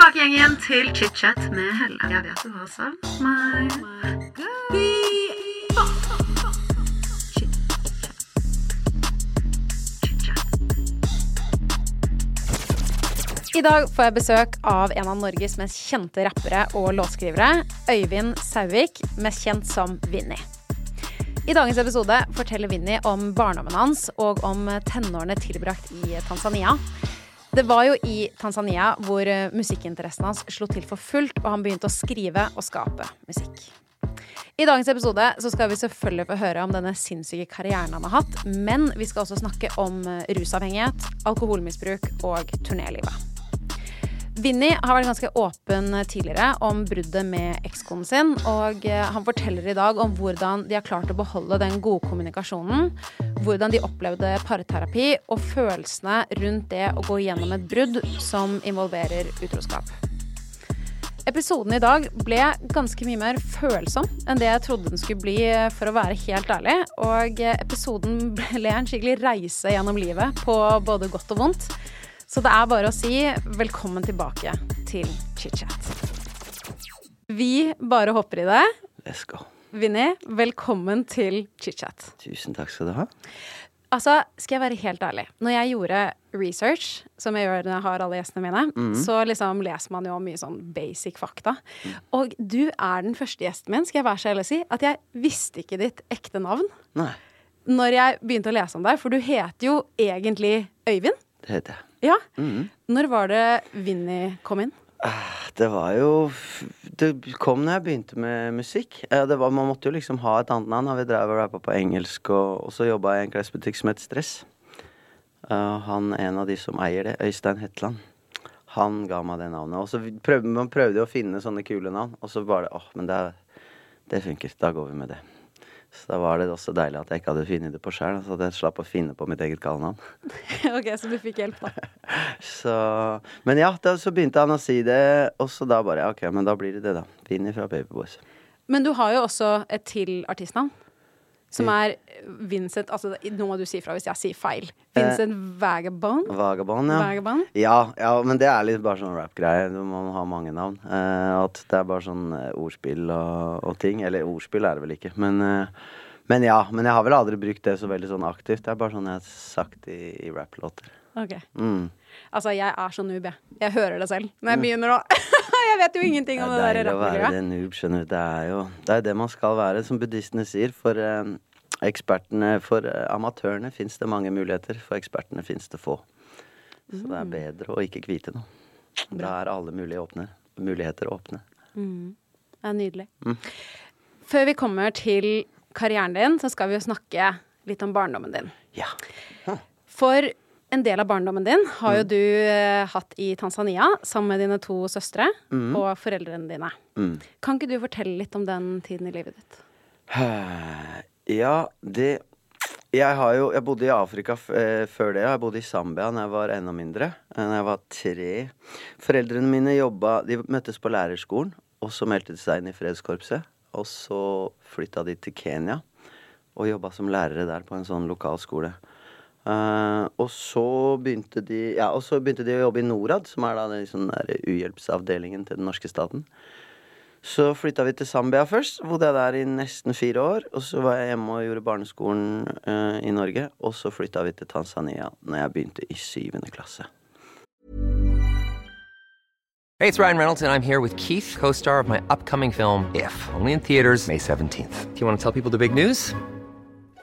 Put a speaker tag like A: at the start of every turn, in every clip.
A: tilbake gjengen til chit-chat med Helle. Jeg vet du har savnet meg.
B: I dag får jeg besøk av en av Norges mest kjente rappere og låtskrivere, Øyvind Sauvik, mest kjent som Vinni. I dagens episode forteller Vinni om barndommen hans og om tenårene tilbrakt i Tanzania. Det var jo i Tanzania hvor musikkinteressen hans slo til for fullt, og han begynte å skrive og skape musikk. I dagens episode så skal vi selvfølgelig få høre om denne sinnssyke karrieren han har hatt, men vi skal også snakke om rusavhengighet, alkoholmisbruk og turnélivet. Vinni har vært ganske åpen tidligere om bruddet med ekskonen sin, og han forteller i dag om hvordan de har klart å beholde den gode kommunikasjonen, hvordan de opplevde parterapi og følelsene rundt det å gå gjennom et brudd som involverer utroskap. Episoden i dag ble ganske mye mer følsom enn det jeg trodde den skulle bli, for å være helt ærlig. Og episoden ble en skikkelig reise gjennom livet, på både godt og vondt. Så det er bare å si velkommen tilbake til chit-chat. Vi bare hopper i det.
C: Let's go.
B: Vinni, velkommen til chit-chat.
C: Tusen takk skal du ha.
B: Altså, skal jeg være helt ærlig. Når jeg gjorde research, som jeg gjør når jeg har alle gjestene mine, mm. så liksom leser man jo mye sånn basic fakta. Mm. Og du er den første gjesten min, skal jeg være så ærlig å si, at jeg visste ikke ditt ekte navn.
C: Nei.
B: Når jeg begynte å lese om deg, for du heter jo egentlig Øyvind.
C: Det heter jeg.
B: Ja.
C: Mm.
B: Når var det Vinni kom inn?
C: Det var jo Det kom når jeg begynte med musikk. Var, man måtte jo liksom ha et annet navn. Vi drev og rappa på engelsk, og, og så jobba jeg i en klesbutikk som het Stress. Uh, han en av de som eier det, Øystein Hetland, han ga meg det navnet. Og så prøvde man prøvde å finne sånne kule navn, og så var det åh, men det, det funker. Da går vi med det. Så da var det også deilig at jeg ikke hadde funnet det på sjøl, så jeg slapp å finne på mitt eget kallenavn.
B: ok, så du fikk hjelp, da.
C: så, men ja, da, så begynte han å si det, og så da bare Ok, men da blir det det, da. Vinni fra Babyboys.
B: Men du har jo også et til artistnavn. Som er Vincent altså Nå må du si fra hvis jeg sier feil. Vincent eh, Vagabond?
C: Vagabond, ja.
B: Vagabond?
C: ja. Ja, men det er litt bare sånn rap-greie. Du må ha mange navn. Eh, at det er bare sånn eh, ordspill og, og, ting. Eller ordspill er det vel ikke, men, eh, men ja. Men jeg har vel aldri brukt det så veldig sånn aktivt. Det er bare sånn jeg har sagt i, i rap-låter.
B: Ok.
C: Mm.
B: Altså, jeg er så noob, jeg. Jeg hører det selv når jeg begynner å Jeg vet jo ingenting om det, det der
C: rappmiljøet. Det er deilig å være det noob, skjønner du. Det er jo det, er det man skal være, som buddhistene sier. For eh, ekspertene, for eh, amatørene fins det mange muligheter. For ekspertene fins det få. Så det er
B: Mm.
C: bedre å ikke kvite noe. Da er alle mulige åpne, muligheter åpne.
B: Mm. Det er nydelig.
C: Mm.
B: Før vi kommer til karrieren din, så skal vi jo snakke litt om barndommen din.
C: Ja.
B: For en del av barndommen din har
C: Mm.
B: jo du eh, hatt i Tanzania sammen med dine to søstre
C: Mm.
B: og foreldrene dine.
C: Mm.
B: Kan ikke du fortelle litt om den tiden i livet ditt?
C: Ja, det Jeg har jo Jeg bodde i Afrika eh, før det. Jeg bodde i Zambia da jeg var enda mindre. Da jeg var tre. Foreldrene mine jobba De møttes på lærerskolen, og så meldte de seg inn i Fredskorpset. Og så flytta de til Kenya og jobba som lærere der på en sånn lokal skole. Uh, og så de Ja, og så begynte de å jobbe i Norad, som er da den liksom uhjelpsavdelingen til den norske staten. Så flytta vi til Zambia først. Bodde jeg der i nesten fire år. Og så var jeg hjemme og gjorde barneskolen uh, i Norge. Og så flytta vi til Tanzania når jeg begynte i syvende klasse.
D: Hey, it's Ryan Reynolds, and I'm here with Keith, co star of my upcoming film, If, only in theaters, May 17th. Do you want to tell people the big news?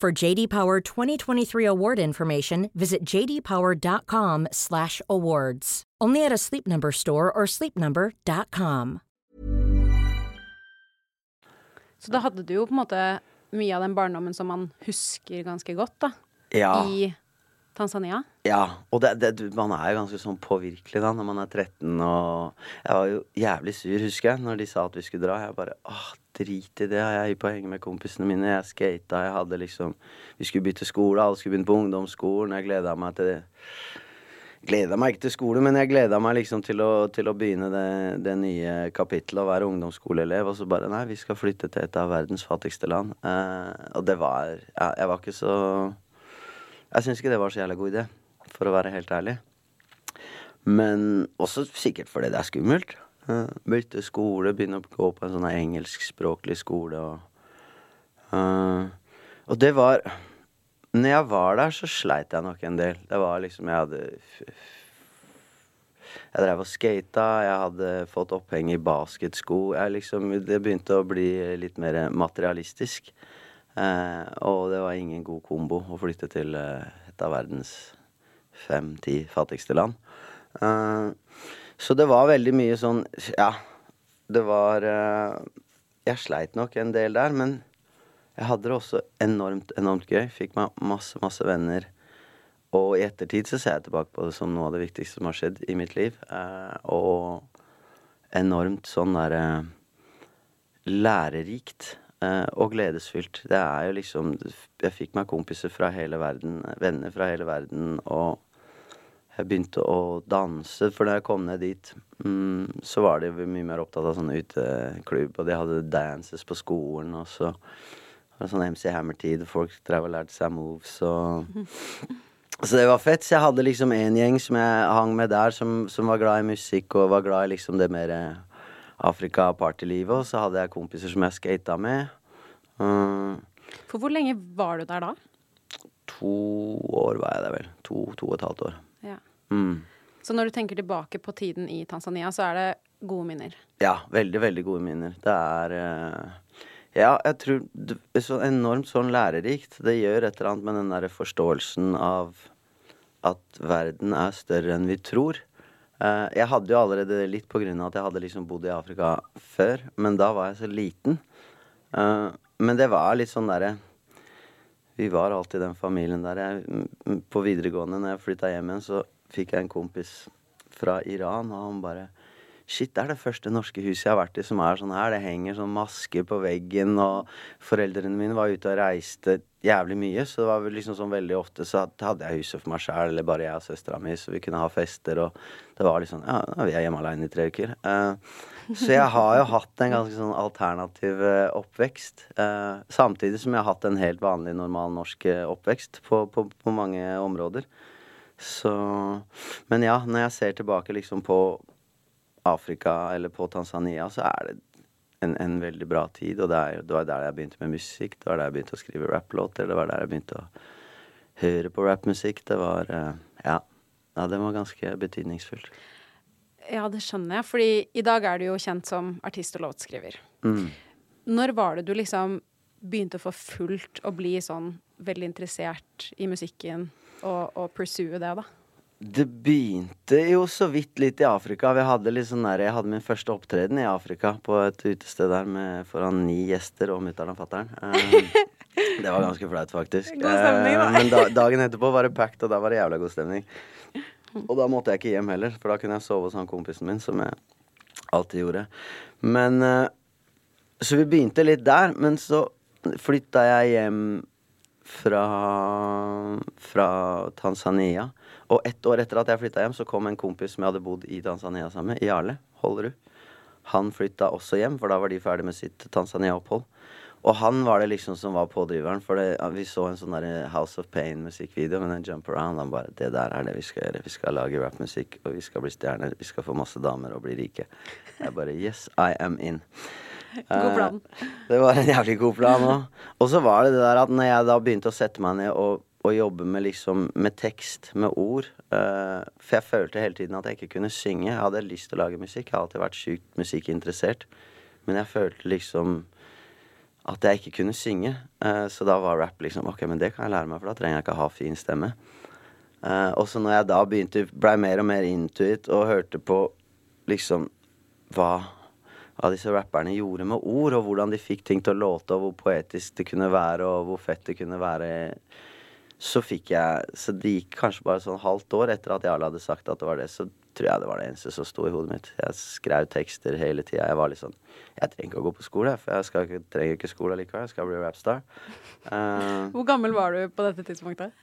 E: For JD Power 2023 award information, visit jdpower.com/awards. Only at a Sleep Number store or sleepnumber.com.
B: Så da hadde du jo på en måte mye av den barndommen som man husker ganske godt, da.
C: Ja.
B: I Tanzania.
C: Ja, og det, det, man er jo ganske sånn påvirkelig da når man er 13 og Jeg var jo jævlig sur, husker jeg, når de sa at vi skulle dra. Jeg bare åh, drit i det. Jeg er hypp på å henge med kompisene mine. Jeg skata, jeg hadde liksom Vi skulle bytte skole, alle skulle begynne på ungdomsskolen. Jeg gleda meg til det. Gleda meg ikke til skole, men jeg gleda meg liksom til å, til å begynne det, det nye kapittelet, å være ungdomsskoleelev. Og så bare nei, vi skal flytte til et av verdens fattigste land. Eh, og det var jeg, Jeg var ikke så jeg syns ikke det var så jævla god idé, for å være helt ærlig. Men også sikkert fordi det er skummelt. Uh, bytte skole, begynne å gå på en sånn engelskspråklig skole og uh, Og det var Når jeg var der, så sleit jeg nok en del. Det var liksom Jeg hadde Jeg drev og skata, jeg hadde fått oppheng i basketsko. Jeg liksom, det begynte å bli litt mer materialistisk. Eh, og det var ingen god kombo å flytte til eh, et av verdens fem-ti fattigste land. Eh, så det var veldig mye sånn Ja, det var Jeg sleit nok en del der, men jeg hadde det også enormt, enormt gøy. Fikk meg masse, masse venner. Og i ettertid så ser jeg tilbake på det som noe av det viktigste som har skjedd i mitt liv. Og enormt sånn derre lærerikt og gledesfylt. Det er jo liksom Jeg fikk meg kompiser fra hele verden, venner fra hele verden, og jeg begynte å danse, for da jeg kom ned dit, mm, så var de mye mer opptatt av sånn uteklubb, og de hadde dances på skolen, og så var sånn MC Hammer-tid, folk drev og lærte seg moves, og Så det var fett. Så jeg hadde liksom en gjeng som jeg hang med der, som, som var glad i musikk og var glad i liksom det mer Afrika-partylivet. Og så hadde jeg kompiser som jeg skata med. Mm,
B: For hvor lenge var du der da?
C: to år var jeg der, vel. To, to og et halvt år.
B: Ja.
C: Mm.
B: Så når du tenker tilbake på tiden i Tanzania, så er det gode minner.
C: Ja, veldig, veldig gode minner. Det er uh, Ja, jeg tror det er så enormt sånn lærerikt. Det gjør et eller annet med den derre forståelsen av at verden er større enn vi tror. Eh, jeg hadde jo allerede det litt av at jeg hadde liksom bodd i Afrika før, men da var jeg så liten. Eh, men det var litt sånn derre Vi var alltid den familien der. Jeg, på videregående, når jeg flytta hjem igjen, så fikk jeg en kompis fra Iran, og han bare Shit, det er det første norske huset jeg har vært i som er sånn her. Det henger sånn masker på veggen, og foreldrene mine var ute og reiste jævlig mye, så det var vel liksom sånn veldig ofte så hadde jeg huset for meg sjæl, eller bare jeg og søstera mi, så vi kunne ha fester, og det var sånn Ja, vi er hjemme aleine i tre uker. Uh, så jeg har jo hatt en ganske sånn alternativ eh, oppvekst. eh, samtidig som jeg har hatt en helt vanlig, normal norsk oppvekst på, på, på mange områder. Så Men ja, når jeg ser tilbake liksom på Afrika eller på Tanzania, så er det en, en veldig bra tid. Og det, er, det var der jeg begynte med musikk. Det var der jeg begynte å skrive rapplåter. Det var der jeg begynte å høre på rappmusikk. Det var eh, Ja. Ja, det var ganske betydningsfullt.
B: Ja, det skjønner jeg, fordi i dag er du jo kjent som artist og låtskriver.
C: Mm.
B: Når var det du liksom begynte å få fullt å bli sånn veldig interessert i musikken og, og pursue det, da?
C: Det begynte jo så vidt litt i Afrika. Vi hadde litt sånn der, jeg hadde min første opptreden i Afrika på et utested der med, foran ni gjester og mutter'n og fatter'n. Um, det var ganske flaut, faktisk.
B: God stemning, da.
C: Eh, men da, dagen etterpå var det packed, og da var det jævla god stemning. Og da måtte jeg ikke hjem heller, for da kunne jeg sove hos han kompisen min, som jeg alltid gjorde. Men eh, Så vi begynte litt der, men så flytta jeg hjem fra, fra Tanzania. Og ett år etter at jeg flytta hjem, så kom en kompis som jeg hadde bodd i Tanzania sammen med, Jarle Hollerud. Han flytta også hjem, for da var de ferdig med sitt Tanzania-opphold. Og han var det liksom som var pådriveren. For det, vi så en sånn der House of Pain-musikkvideo med den Jump Around. Han bare Det der er det vi skal gjøre. Vi skal lage rappmusikk, og vi skal bli stjerner. Vi skal få masse damer og bli rike. Jeg bare Yes, I am in.
B: God plan.
C: Eh, det var en jævlig god plan òg. Og så var det det der at når jeg da begynte å sette meg ned og, og jobbe med liksom med tekst, med ord Uh, For jeg følte hele tiden at jeg ikke kunne synge. Jeg hadde lyst til å lage musikk. Jeg har alltid vært sjukt musikkinteressert. Men jeg følte liksom at jeg ikke kunne synge. Uh, så da var rap liksom Ok, men det kan jeg lære meg, for da trenger jeg ikke ha fin stemme. Uh, og så når jeg da begynte blei mer og mer into it og hørte på liksom hva, hva disse rapperne gjorde med ord, og hvordan de fikk ting til å låte, og hvor poetisk det kunne være, og hvor fett det kunne være, så fikk jeg Så det gikk kanskje bare sånn halvt år etter at Jarle hadde sagt at det var det, så tror jeg det var det eneste som sto i hodet mitt. Jeg skrev tekster hele tida. Jeg var litt sånn Jeg trenger ikke å gå på skole, for jeg skal trenger ikke skole likevel. Jeg skal bli rapstar. Uh,
B: Hvor gammel var du på dette tidspunktet?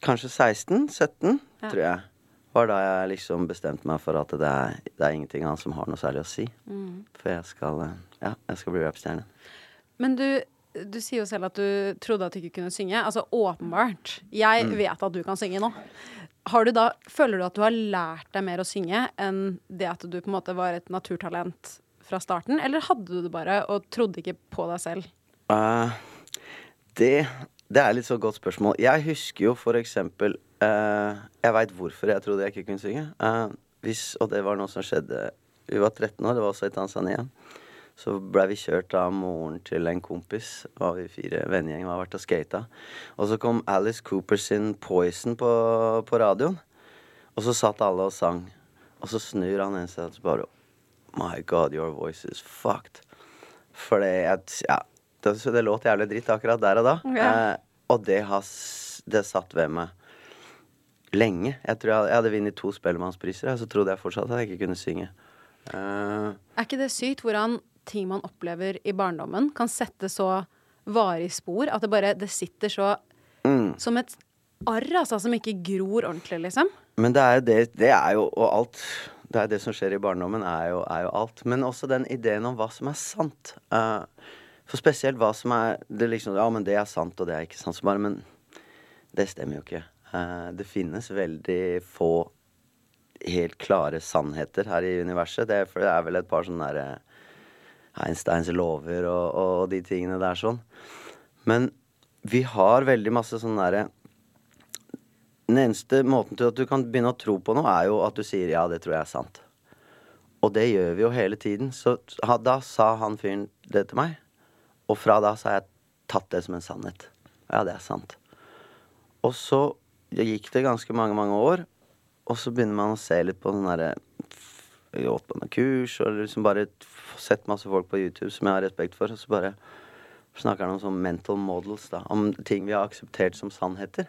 C: kanskje 16-17,
B: Ja.
C: tror jeg. Var da jeg liksom bestemte meg for at det er, det er ingenting annet som har noe særlig å si.
B: Mm.
C: For jeg skal eh, Ja, jeg skal bli rapstjerne.
B: Men du, du sier jo selv at du trodde at du ikke kunne synge. Altså åpenbart. Jeg
C: Mm.
B: vet at du kan synge nå. Har du da, føler du at du har lært deg mer å synge enn det at du på en måte var et naturtalent fra starten? Eller hadde du det bare og trodde ikke på deg selv?
C: Uh, det, det er litt så godt spørsmål. Jeg husker jo for eksempel uh, Jeg veit hvorfor jeg trodde jeg ikke kunne synge. Uh, hvis, og det var noe som skjedde Vi var 13 år, det var også i Tanzania. Så blei vi kjørt av moren til en kompis. Var vi fire vennegjeng var vært og skata. Og så kom Alice Cooper sin 'Poison' på, på radioen. Og så satt alle og sang. Og så snur han en seg og bare My God, your voice is fucked. For det, jeg- ja, det, det låt jævlig dritt akkurat der og da.
B: Ja.
C: Eh, og det, har, det satt ved meg lenge. Jeg tror jeg, jeg hadde vunnet to Spellemannspriser, og så trodde jeg fortsatt at jeg ikke kunne synge. Uh,
B: Er ikke det sykt hvordan ting man opplever i barndommen, kan sette så varig spor at det bare det sitter så
C: mm.
B: som et arr, altså, som ikke gror ordentlig, liksom?
C: Men det er det, det er jo og alt Det er det som skjer i barndommen, er jo, er jo alt. Men også den ideen om hva som er sant. Uh, for spesielt hva som er det liksom, Ja, men det er sant, og det er ikke sant. Så bare, men det stemmer jo ikke. Uh, det finnes veldig få helt klare sannheter her i universet. Det, for det er vel et par sånne derre Einsteins lover og, og de tingene der sånn. Men vi har veldig masse sånn derre den eneste måten til at du kan begynne å tro på noe, er jo at du sier 'ja, det tror jeg er sant'. Og det gjør vi jo hele tiden. Så da sa han fyren det til meg. Og fra da så har jeg tatt det som en sannhet. Ja, det er sant. Og så gikk det ganske mange, mange år, og så begynner man å se litt på sånn derre Gått på noen kurs og liksom bare sett masse folk på YouTube som jeg har respekt for, og så bare snakker han om sånn mental models, da. Om ting vi har akseptert som sannheter.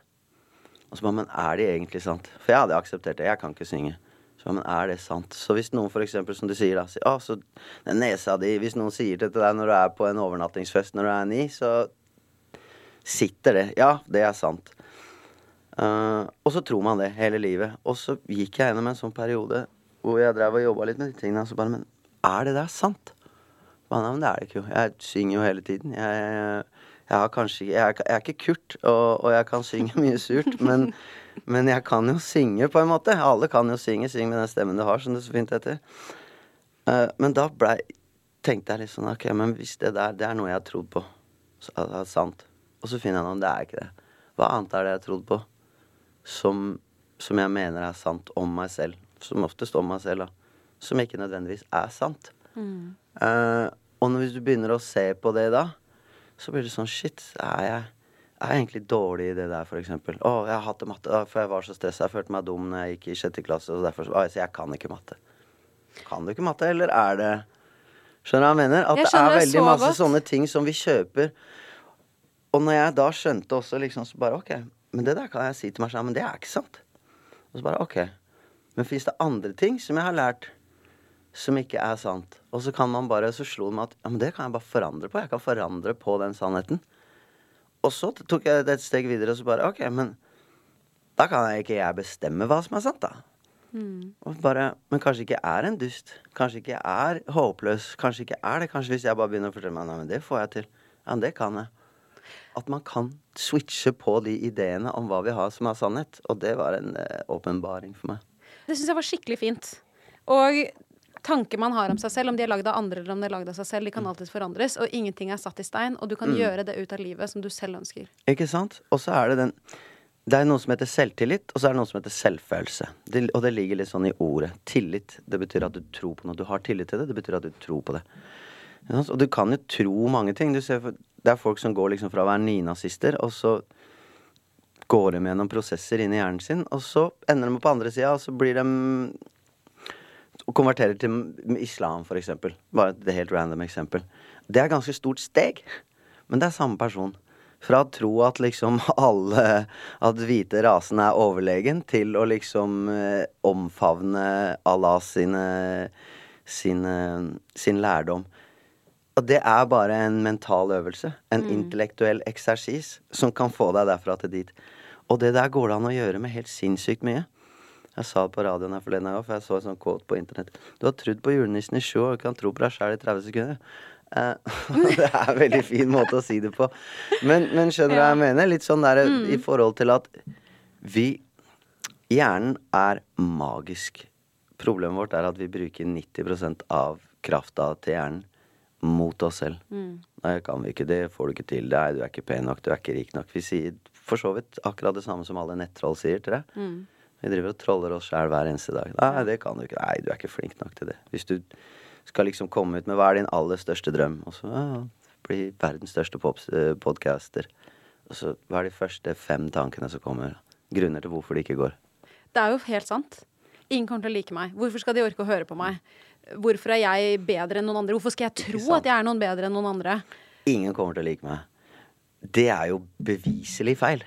C: Og så bare, men er de egentlig sant? For jeg hadde akseptert det. Jeg kan ikke synge. Så men er det sant? Så hvis noen for eksempel, som du sier, da sier, Å, så den nesa di Hvis noen sier det til deg når du er på en overnattingsfest når du er ni, så sitter det. Ja, det er sant. Uh, og så tror man det hele livet. Og så gikk jeg gjennom en sånn periode hvor jeg drev og jobba litt med de tingene. Og så bare Men er det der sant? Men, men det er det ikke jo. Jeg synger jo hele tiden. Jeg, jeg kanskje jeg, jeg er ikke Kurt, og, og jeg kan synge mye surt, men, men jeg kan jo synge, på en måte. Alle kan jo synge. Syng med den stemmen du har, som det så fint heter. Eh, men da blei tenkte jeg litt sånn Ok, men hvis det der det er noe jeg har trodd på, så er det sant. Og så finner jeg noe, det er ikke det. Hva annet er det jeg har trodd på som, som jeg mener er sant om meg selv? Som oftest om meg selv, da. Som ikke nødvendigvis er sant. Eh, og når, hvis du begynner å se på det da, så blir det sånn Shit, er jeg, er jeg egentlig dårlig i det der, for eksempel? Å, jeg hadde matte, for jeg var så stressa. Jeg følte meg dum når jeg gikk i sjette klasse, og derfor så, så jeg kan ikke matte. Kan du ikke matte, eller er det Skjønner du hva jeg mener? At
B: Jeg
C: det er veldig
B: så
C: masse
B: godt.
C: sånne ting som vi kjøper. Og når jeg da skjønte også liksom så bare OK, men det der kan jeg si til meg selv, men det er ikke sant. Og så bare OK. Men fins det andre ting som jeg har lært som ikke er sant? Og så kan man bare, så slo det meg at ja, men det kan jeg bare forandre på. Jeg kan forandre på den sannheten. Og så tok jeg det et steg videre og så bare OK, men da kan jeg ikke jeg bestemme hva som er sant, da. Og bare, men kanskje ikke er en dust. Kanskje ikke er håpløs. Kanskje ikke er det. Kanskje hvis jeg bare begynner å fortelle meg Nei, men det får jeg til. Ja, men det kan jeg. At man kan switche på de ideene om hva vi har som er sannhet. Og det var en eh, åpenbaring for meg.
B: Det syns jeg var skikkelig fint. Og tanker man har om seg selv, om de er lagd av andre eller om de er lagd av seg selv, de kan alltids forandres, og ingenting er satt i stein, og du kan gjøre det ut av livet som du selv ønsker.
C: Ikke sant? Og så er det den Det er noe som heter selvtillit, og så er det noe som heter selvfølelse. Det, og det ligger litt sånn i ordet. Tillit. Det betyr at du tror på noe. Du har tillit til det. Det betyr at du tror på det. Og du kan jo tro mange ting. Du ser, det er folk som går liksom fra å være nynazister, og så går de gjennom prosesser inn i hjernen sin, og så ender de på andre sida, og så blir de og konverterer til islam, for eksempel. Bare et helt random eksempel. Det er et ganske stort steg, men det er samme person. Fra å tro at liksom alle At hvite rasen er overlegen, til å liksom eh, omfavne Allah sine, sine, sin lærdom. Og det er bare en mental øvelse. En intellektuell eksersis som kan få deg derfra til dit. Og det der går det an å gjøre med helt sinnssykt mye. Jeg sa det på radioen her forleden òg, for jeg så en sånn quote på internett. Du har trodd på julenissen i sju år, du kan tro på deg sjæl i 30 sekunder. Eh, det er en veldig fin måte å si det på. Men, men skjønner du hva jeg mener? Litt sånn der i forhold til at vi Hjernen er magisk. Problemet vårt er at vi bruker 90% av krafta til hjernen mot oss selv. Nei, kan vi ikke det, får du ikke til, nei, du er ikke pen nok, du er ikke rik nok. Vi sier for så vidt akkurat det samme som alle nettroll sier til deg. Vi driver og troller oss sjæl hver eneste dag. Nei, det kan du ikke. Nei, du er ikke flink nok til det. Hvis du skal liksom komme ut med hva er din aller største drøm, og så ja, bli verdens største eh, podcaster. Og så hva er de første fem tankene som kommer? Grunner til hvorfor det ikke går.
B: Det er jo helt sant. Ingen kommer til å like meg. Hvorfor skal de orke å høre på meg? Hvorfor er jeg bedre enn noen andre? Hvorfor skal jeg tro at jeg er noen bedre enn noen andre?
C: Ingen kommer til å like meg. Det er jo beviselig feil.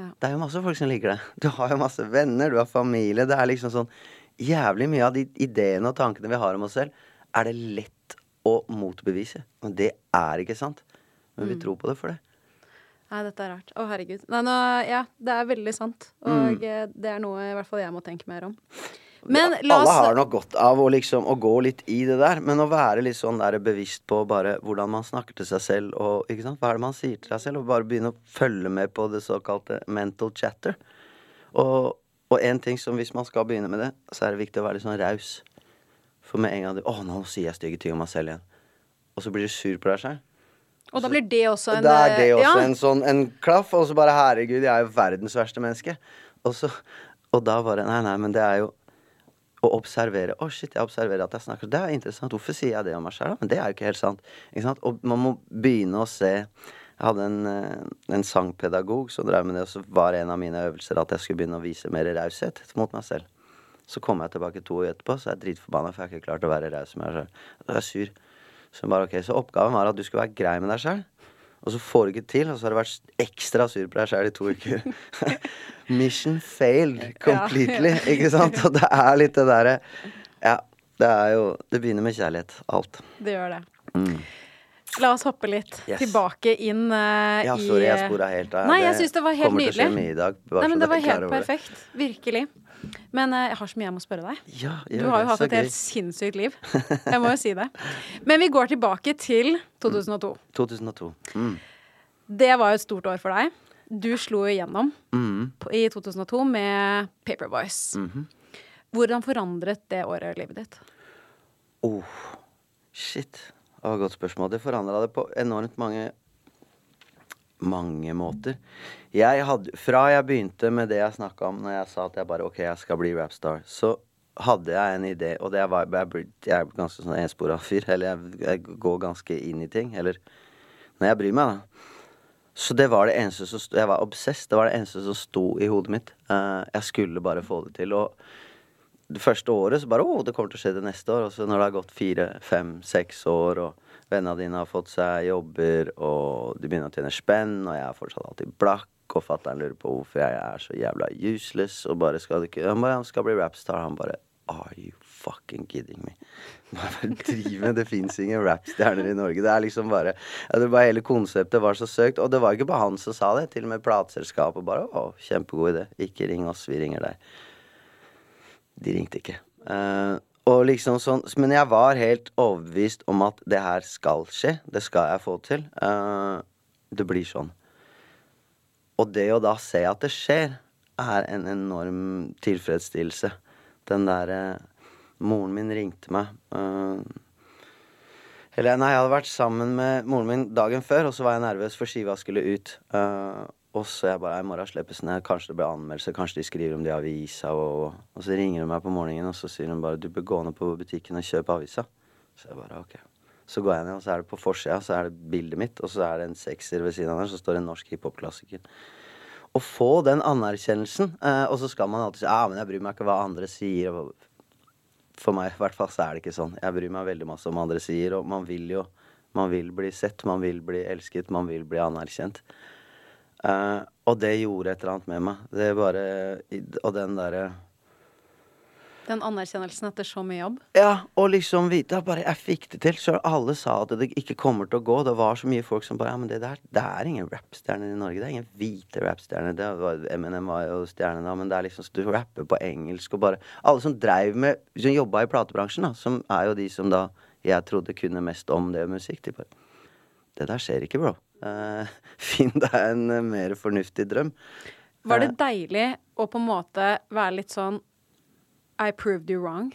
B: Ja.
C: Det er jo masse folk som liker det. Du har jo masse venner, du har familie. Det er liksom sånn Jævlig mye av de ideene og tankene vi har om oss selv, er det lett å motbevise. Men det er ikke sant. Men vi tror på det for det.
B: Nei, dette er rart. Å, herregud. Nei, nå, ja, det er veldig sant. Og mm. det er noe i hvert fall jeg må tenke mer om. Men la
C: Alle har nok godt av å, liksom, å gå litt i det der, men å være litt sånn der bevisst på bare hvordan man snakker til seg selv, og ikke sant? hva er det man sier til seg selv, og bare begynne å følge med på det såkalte mental chatter. Og, og en ting som hvis man skal begynne med det, så er det viktig å være litt sånn raus. For med en gang du 'Å, nå sier jeg stygge ting om meg selv igjen', og så blir du sur på deg selv.
B: Og da blir det også en
C: Da er det
B: eh,
C: også
B: ja,
C: en sånn en klaff, og så bare 'herregud, jeg er jo verdens verste menneske'. Og, så, og da bare Nei, nei, men det er jo å observere. Å, shit, jeg observerer at jeg snakker Det er interessant. Hvorfor sier jeg det om meg sjøl? Men det er jo ikke helt sant. Ikke sant? Og man må begynne å se Jeg hadde en, eh, en sangpedagog som drev med det, og så var en av mine øvelser at jeg skulle begynne å vise mer raushet mot meg selv. Så kom jeg tilbake to år etterpå, så er jeg dritforbanna, for jeg har ikke klart å være raus med meg sjøl. Da er sur. Så, bare, okay, så oppgaven var at du skulle være grei med deg sjøl. Og så får du ikke til, og så har du vært ekstra sur på deg sjøl i to uker. Mission failed completely, ikke sant? Og det er litt det derre Ja, det er jo Det begynner med kjærlighet. Alt.
B: det gjør det. La oss hoppe litt
C: Yes.
B: tilbake inn uh,
C: Ja,
B: i
C: sorry, jeg spora helt av.
B: Nei, jeg syns det var helt nydelig. Nei, men det var helt perfekt. Virkelig. Men eh, jeg har så mye jeg må spørre deg.
C: Ja,
B: Du har jo hatt et helt sinnssykt liv. Jeg må jo si det. Men vi går tilbake til 2002.
C: 2002. Mm.
B: Det var jo et stort år for deg. Du slo igjennom
C: Mm.
B: i 2002 med Paperboys.
C: Mhm.
B: Hvordan forandret det året livet ditt?
C: Oh, shit. Det var et godt spørsmål. Det forandra det på enormt mange mange måter. Jeg hadde, fra jeg begynte med det jeg snakka om når jeg sa at jeg bare OK, jeg skal bli rapstar, så hadde jeg en idé, og det var Jeg, jeg er ganske sånn enspora fyr. Eller jeg, jeg går ganske inn i ting. Eller når jeg bryr meg, da. Så det var det eneste som sto Jeg var obsess. Det var det eneste som sto i hodet mitt. Eh, jeg skulle bare få det til. Og det første året så bare Å, det kommer til å skje det neste år. Og så når det har gått fire, fem, seks år, og vennene dine har fått seg jobber, og de begynner å tjene spenn, og jeg er fortsatt alltid blakk, og fatter'n lurer på hvorfor jeg er så jævla useless, og bare skal du ikke Han bare han skal bli rapstar. Han bare Are you fucking kidding me? Bare driv med Det fins ingen rapstjerner i Norge. Det er liksom bare det var Hele konseptet var så søkt. Og det var ikke bare han som sa det. Til og med plateselskapet bare Å, kjempegod idé. Ikke ring oss, vi ringer deg. De ringte ikke. Uh, og liksom sånn Men jeg var helt overbevist om at det her skal skje. Det skal jeg få til. Uh, det blir sånn. Og det å da se at det skjer, er en enorm tilfredsstillelse. Den derre Moren min ringte meg. Uh, eller nei, jeg hadde vært sammen med moren min dagen før, og så var jeg nervøs for skiva skulle ut. Eh, og så jeg bare I morgen slippes ned. Kanskje det blir anmeldelse. Kanskje de skriver om det i avisa. Og, og så ringer hun meg på morgenen, og så sier hun bare Du bør gå ned på butikken og kjøpe avisa. Så jeg bare OK. Så går jeg ned, og så er det på forsida så er det bildet mitt, og så er det en sekser ved siden av der, så står det en norsk hiphop-klassiker. Å få den anerkjennelsen, eh, og så skal man alltid si Ja, men jeg bryr meg ikke hva andre sier. For meg i hvert fall så er det ikke sånn. Jeg bryr meg veldig masse om hva andre sier, og man vil jo Man vil bli sett, man vil bli elsket, man vil bli anerkjent. Eh, og det gjorde et eller annet med meg. Det bare Og den derre
B: Den anerkjennelsen etter så mye jobb.
C: Ja, og liksom vite bare jeg fikk det til. Så alle sa at det ikke kommer til å gå. Det var så mye folk som bare Ja, men det der Det er ingen rappstjerner i Norge. Det er ingen hvite rappstjerner. Det var, Eminem var jo stjerne da, men det er liksom Du rapper på engelsk og bare Alle som dreiv med Som jobba i platebransjen, da, som er jo de som da jeg trodde kunne mest om det musikk. De bare Det der skjer ikke, bro. Eh, finn deg en eh, mer fornuftig drøm.
B: Var det deilig å på en måte være litt sånn I proved you wrong.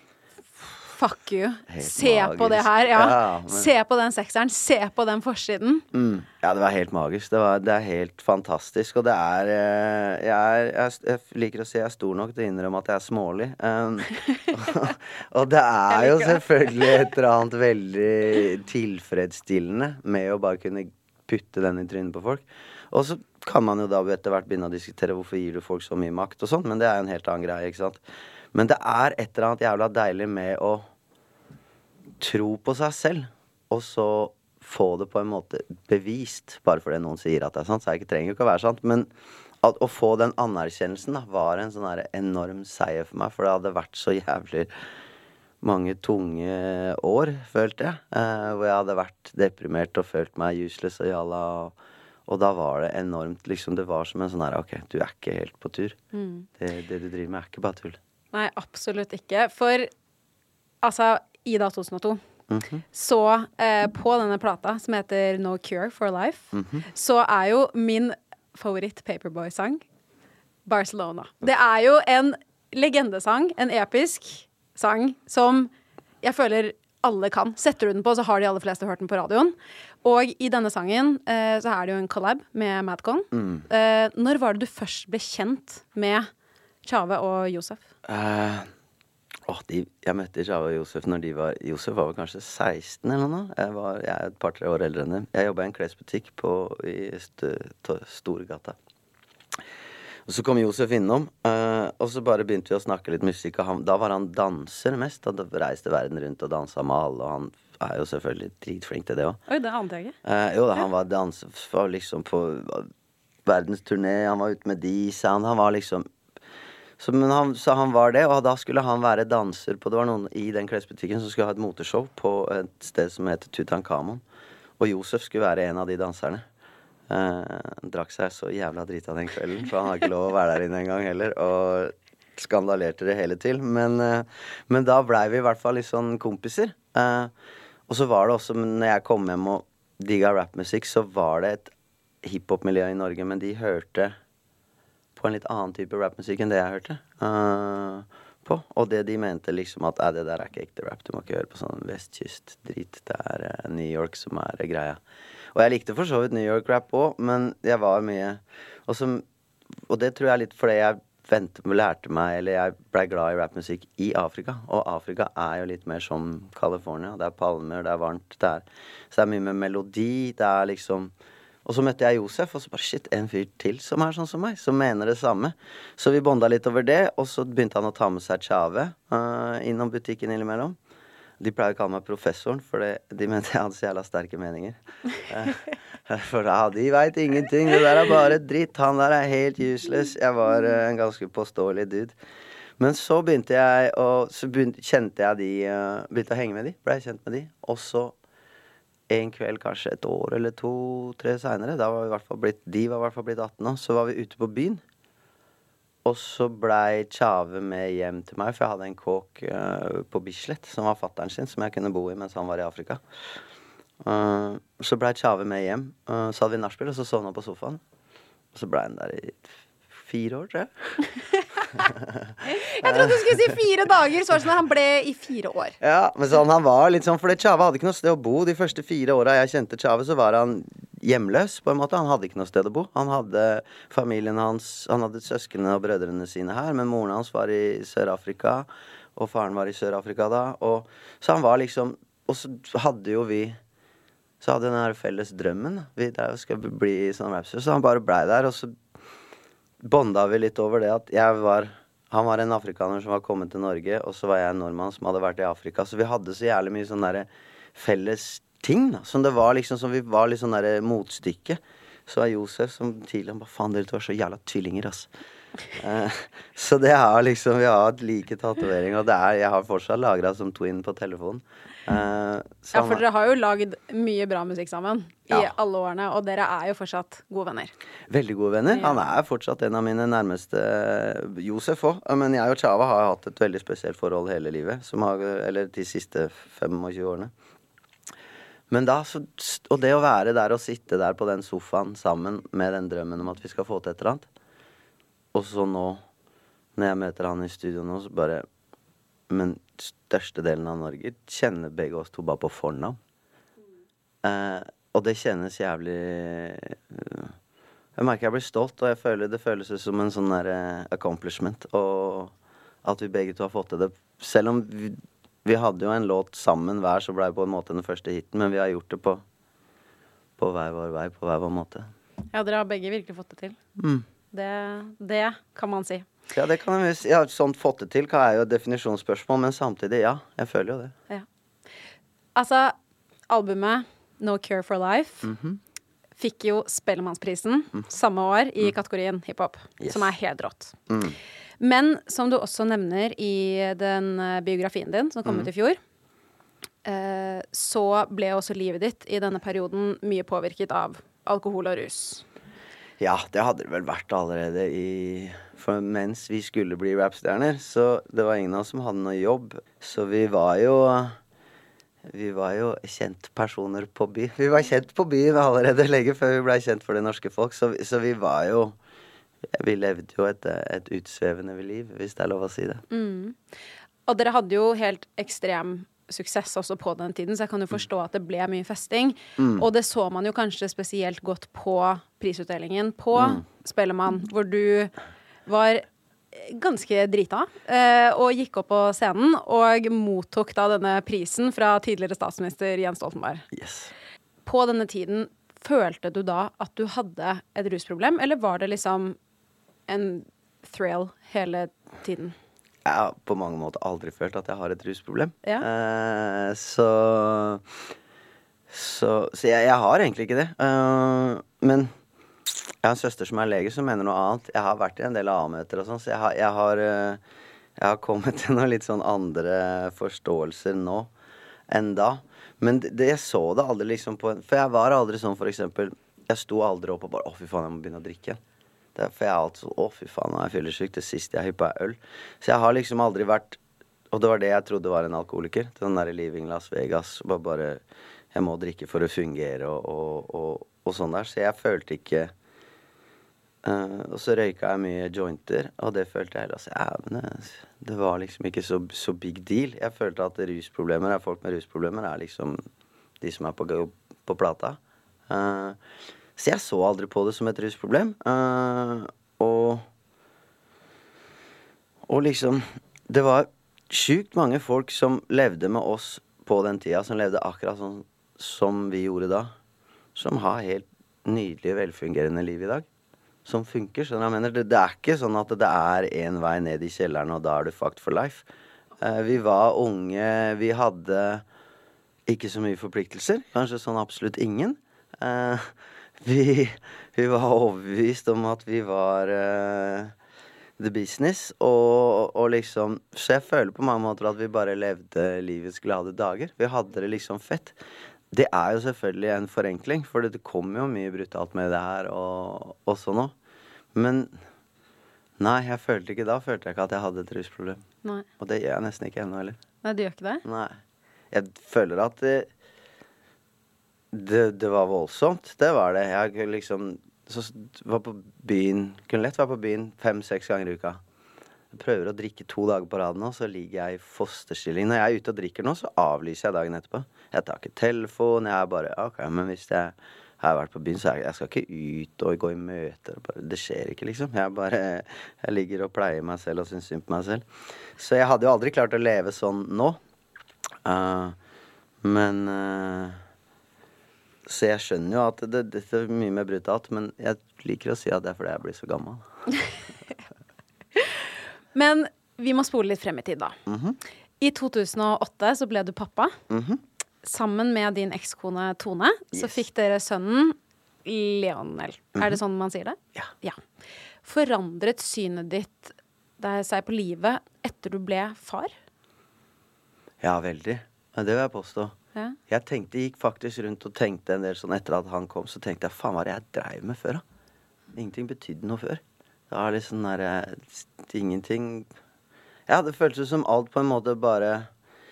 B: Fuck you.
C: Helt
B: se på det her. Ja.
C: Ja, men-
B: Se på den sekseren. Se på den forsiden.
C: Mm. Ja, det var helt magisk. Det, var, det er helt fantastisk. Og det er eh, jeg, er jeg, jeg liker å si jeg er stor nok til å innrømme at jeg er smålig. Um, og det er jo selvfølgelig et eller annet veldig tilfredsstillende med å bare kunne putte den i trynet på folk. Og så kan man jo da etter hvert begynne å diskutere hvorfor gir du folk så mye makt og sånn, men det er jo en helt annen greie, ikke sant. Men det er et eller annet jævla deilig med å tro på seg selv, og så få det på en måte bevist, bare fordi noen sier at det er sant. Så jeg trenger jo ikke å være sant. Men at, å få den anerkjennelsen da, var en sånn enorm seier for meg, for det hadde vært så jævlig mange tunge år, følte jeg. Eh, hvor jeg hadde vært deprimert og følt meg useless og jalla. Og, og da var det enormt liksom Det var som en sånn her OK, du er ikke helt på tur. Det, det du driver med, er ikke bare tull.
B: Nei, absolutt ikke. For altså, Ida 2002 Så eh, på denne plata, som heter No Cure for Life, så er jo min favoritt Paperboy-sang Barcelona. Det er jo en legendesang, en episk sang, som jeg føler alle kan. Setter du den på, så har de aller fleste hørt den på radioen. Og i denne sangen eh, så er det jo en collab med Madcon. Eh, når var det du først ble kjent med Tjave og Josef?
C: Eh, åh, de, jeg møtte Tjave og Josef når de var Josef var vel kanskje 16 eller noe. Jeg, var, jeg er et par-tre år eldre enn dem. Jeg jobba i en klesbutikk på, i St to- Storgata. Og så kom Josef innom, uh, og så bare begynte vi å snakke litt musikk. Og han, da var han danser mest. Han reiste verden rundt og dansa med alle, og han er jo selvfølgelig dritflink til det òg.
B: Oi, det ante jeg ikke.
C: Uh, jo da, han var danser liksom på verdensturné, han var ute med de sound, han. Var liksom så, men han, så han var det, og da skulle han være danser på Det var noen i den klesbutikken som skulle ha et moteshow på et sted som heter Tutankhamon. Og Josef skulle være en av de danserne. Eh, drakk seg så jævla drita den kvelden, for han har ikke lov å være der inne engang heller. Og skandalerte det hele til. Men, eh, men da blei vi i hvert fall litt sånn kompiser. Eh, og så var det også, når jeg kom hjem og digga rappmusikk, så var det et hiphop-miljø i Norge, men de hørte på en litt annen type rappmusikk enn det jeg hørte eh, på. Og det de mente liksom at det der er ikke ekte rap, du må ikke høre på sånn vestkyst-drit. Det er eh, New York som er greia. Og jeg likte for så vidt New York-rap òg, men jeg var mye og, som, og det tror jeg er litt fordi jeg vente, lærte meg, eller jeg blei glad i rappmusikk i Afrika. Og Afrika er jo litt mer som California. Det er palmer, det er varmt. Det er, så det er mye med melodi. Det er liksom og så møtte jeg Josef, og så bare shit, en fyr til som er sånn som meg. Som mener det samme. Så vi bonda litt over det, og så begynte han å ta med seg Tjave uh, innom butikken innimellom. De pleier å kalle meg professoren, for de mente jeg hadde så jævla sterke meninger. Eh, for ja, de veit ingenting. Det der er bare dritt. Han der er helt useless. Jeg var eh, en ganske påståelig dude. Men så begynte jeg å Så begynte, kjente jeg de eh, Begynte å henge med de. Blei kjent med de. Og så en kveld, kanskje et år eller to-tre seinere, da var vi i hvert fall blitt, de var i hvert fall blitt 18 nå, så var vi ute på byen. Og så blei Tjave med hjem til meg, for jeg hadde en kåk uh, på Bislett som var fattern sin, som jeg kunne bo i mens han var i Afrika. Uh, så blei Tjave med hjem. Uh, så hadde vi nachspiel, og så sovna på sofaen. Og så blei han der i fire år, tror jeg.
B: Jeg trodde du skulle si fire dager, så var det sånn at han ble i fire år.
C: Ja, men sånn, han var litt sånn Fordi Tjave hadde ikke noe sted å bo. De første fire åra jeg kjente Tjave, så var han hjemløs, på en måte. Han hadde ikke noe sted å bo. Han hadde familien hans Han hadde søsknene og brødrene sine her, men moren hans var i Sør-Afrika, og faren var i Sør-Afrika da. Og, så han var liksom Og så hadde jo vi Så hadde den her felles drømmen. Vi der skal bli sånn rapster. Så han bare blei der, og så bonda vi litt over det at jeg var Han var en afrikaner som var kommet til Norge, og så var jeg en nordmann som hadde vært i Afrika. Så vi hadde så jævlig mye sånn derre felles ting, da. Som det var liksom Som vi var litt sånn derre motstykke. Så er Josef som tidligere bare Faen, dere to er så jævla tvillinger, ass. Eh, så det er liksom Vi har hatt like tatoveringer, og det er Jeg har fortsatt lagra som twin på telefonen. Eh,
B: Ja, for
C: er-
B: dere har jo lagd mye bra musikk sammen i
C: Ja.
B: alle årene, og dere er jo fortsatt gode venner.
C: Veldig gode venner. Han er fortsatt en av mine nærmeste Josef òg. Men jeg og Chava har hatt et veldig spesielt forhold hele livet. Som har, eller de siste 25 årene. Men da, Og det å være der og sitte der på den sofaen sammen med den drømmen om at vi skal få til et eller annet. Og så nå, når jeg møter han i studio nå, så bare Men størstedelen av Norge kjenner begge oss to bare på fornavn. Eh, og det kjennes jævlig eh, Jeg merker jeg blir stolt, og jeg føler det føles som en sånn der eh, accomplishment. Og at vi begge to har fått til det. Selv om vi, vi hadde jo en låt sammen hver, så blei på en måte den første hiten, men vi har gjort det på, på hver vår vei, på hver vår måte.
B: Ja, dere har begge virkelig fått det til.
C: Mm.
B: Det, det kan man si.
C: Ja, det kan jeg si. Ja, sånn fått det til er jo et definisjonsspørsmål, men samtidig, ja. Jeg føler jo det.
B: Altså, albumet No Cure for Life
C: Mhm.
B: fikk jo Spellemannsprisen samme år i kategorien hiphop,
C: Yes.
B: som er helt rått.
C: Mm.
B: Men som du også nevner i den eh, biografien din, som kom ut i fjor, eh, så ble også livet ditt i denne perioden mye påvirket av alkohol og rus.
C: Ja, det hadde det vel vært allerede i For mens vi skulle bli rappstjerner, så det var ingen av oss som hadde noe jobb. Så vi var jo Vi var jo kjentpersoner på by. Vi var kjent på byen allerede lenge før vi blei kjent for det norske folk, så, så vi var jo Vi levde jo et, et utsvevende liv, hvis det er lov å si det.
B: Og dere hadde jo helt ekstrem suksess også på den tiden, så jeg kan jo forstå at det ble mye festing. Og det så man jo kanskje spesielt godt på prisutdelingen på Spellemann, hvor du var ganske drita eh, og gikk opp på scenen og mottok da denne prisen fra tidligere statsminister Jens Stoltenberg.
C: Yes.
B: På denne tiden, følte du da at du hadde et rusproblem, eller var det liksom en thrill hele tiden?
C: Jeg har på mange måter aldri følt at jeg har et rusproblem.
B: Ja.
C: Uh, så Så, så jeg, jeg har egentlig ikke det. Uh, men jeg har en søster som er lege, som mener noe annet. Jeg har vært i en del A-møter og sånn, så jeg har, jeg, har, eh, jeg har kommet til noen litt sånn andre forståelser nå enn da. Men det, jeg så det aldri liksom på For jeg var aldri sånn for eksempel Jeg sto aldri opp og bare Å, fy faen, jeg må begynne å drikke. Det for jeg er alltid sånn Å, fy faen, nå er jeg fyllesyk. Det siste jeg hyppa, er øl. Så jeg har liksom aldri vært Og det var det jeg trodde var en alkoholiker. Den derre Living Las Vegas. Bare, bare Jeg må drikke for å fungere og, og, og, og sånn der. Så jeg følte ikke Uh, Og så røyka jeg mye jointer, og det følte jeg altså, ja, det, var liksom ikke så, så big deal. Jeg følte at rusproblemer er folk med rusproblemer er liksom de som er på, på plata. Eh, så jeg så aldri på det som et rusproblem. Uh, og Og liksom Det var sjukt mange folk som levde med oss på den tida, som levde akkurat sånn som vi gjorde da. Som har helt nydelige, velfungerende liv i dag. Som funker. Jeg mener? Det, det er ikke sånn at det er én vei ned i kjelleren, og da er du fucked for life. Eh, vi var unge, vi hadde ikke så mye forpliktelser. Kanskje sånn absolutt ingen. Eh, vi, vi var overbevist om at vi var uh, the business, og, og liksom Så jeg føler på mange måter at vi bare levde livets glade dager. Vi hadde det liksom fett. Det er jo selvfølgelig en forenkling, for det kommer jo mye brutalt med det her og, også sånn. Men Nei, jeg følte ikke da følte jeg ikke at jeg hadde et rusproblem.
B: Nei.
C: Og det gjør jeg nesten ikke ennå heller.
B: Nei, du gjør ikke det?
C: Nei. Jeg føler at det, det, det var voldsomt. Det var det. Jeg liksom så var på byen Kunne lett være på byen fem-seks ganger i uka. Jeg prøver å drikke to dager på rad nå, så ligger jeg i fosterstilling. Når jeg er ute og drikker nå, så avlyser jeg dagen etterpå. Jeg tar ikke telefon. Jeg er bare OK, men hvis jeg har vært på byen, så jeg, jeg skal ikke ut og gå i møter. Det skjer ikke, liksom. Jeg bare Jeg ligger og pleier meg selv og syns synd på meg selv. Så jeg hadde jo aldri klart å leve sånn nå. Uh, men eh, Så jeg skjønner jo at det, dette er mye mer brutalt, men jeg liker å si at det er fordi jeg blir så gammel.
B: Men vi må spole litt frem i tid, da.
C: Mhm.
B: I 2008 så ble du pappa. Sammen med din ekskone Tone så fikk dere sønnen Leonel. Er det sånn man sier det?
C: Ja.
B: ja. Forandret synet ditt seg på livet etter du ble far?
C: Ja, veldig. Det vil jeg påstå.
B: Ja.
C: Jeg tenkte, gikk faktisk rundt og tenkte en del sånn etter at han kom, så tenkte jeg faen hva var det jeg dreiv med før, da? Ingenting betydde noe før. Det var litt sånn derre Ingenting Ja, det føltes som alt på en måte bare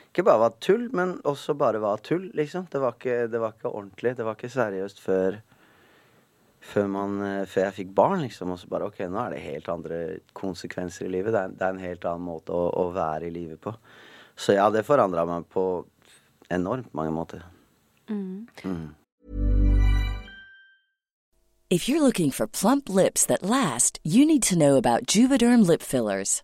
C: Ikke bare var tull, men også bare var tull, liksom. Det var ikke, det var ikke ordentlig. Det var ikke seriøst før før, man, eh, før jeg fikk barn, liksom. Og så bare OK, nå er det helt andre konsekvenser i livet. Det er, det er en helt annen måte å, å være i livet på. Så ja, det forandra meg på enormt mange måter. Mm. Mm.
F: If you're looking for plump lips that last, you need to know about Juvederm lip fillers.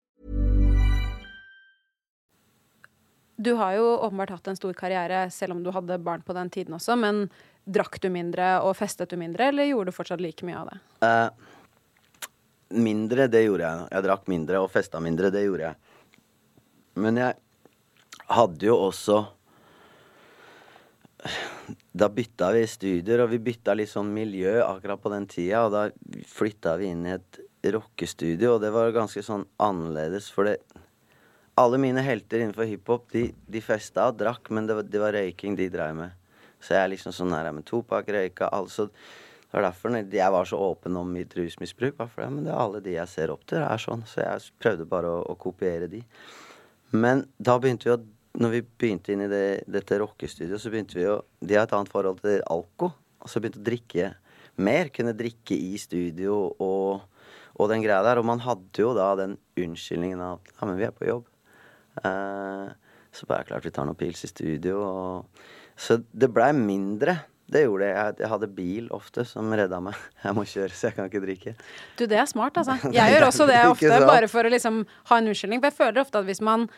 B: Du har jo åpenbart hatt en stor karriere, selv om du hadde barn på den tiden også. Men drakk du mindre og festet du mindre, eller gjorde du fortsatt like mye av det?
C: Uh, mindre, det gjorde jeg. Jeg drakk mindre og festa mindre, det gjorde jeg. Men jeg hadde jo også Da bytta vi studier, og vi bytta litt sånn miljø akkurat på den tida. Og da flytta vi inn i et rockestudio, og det var ganske sånn annerledes, for det alle mine helter innenfor hiphop, de, de festa og drakk, men det var, det var røyking de dreiv med. Så jeg er liksom sånn her med Topak, røyka, altså Det var derfor jeg var så åpen om mitt rusmisbruk. Men det er alle de jeg ser opp til, er sånn. Så jeg prøvde bare å, å kopiere de. Men da begynte vi å Når vi begynte inn i det, dette rockestudioet, så begynte vi å De har et annet forhold til alko. Og så begynte å drikke mer. Kunne drikke i studio og, og den greia der. Og man hadde jo da den unnskyldningen av ja, men vi er på jobb. Eh, så bare klart vi tar noen pils i studio. Og, så det blei mindre. Det gjorde. Jeg, jeg hadde bil ofte som redda meg. Jeg må kjøre, så jeg kan ikke drikke.
B: Du, det er smart, altså. Jeg gjør også det ofte, bare for å liksom ha en unnskyldning. For jeg føler ofte at hvis man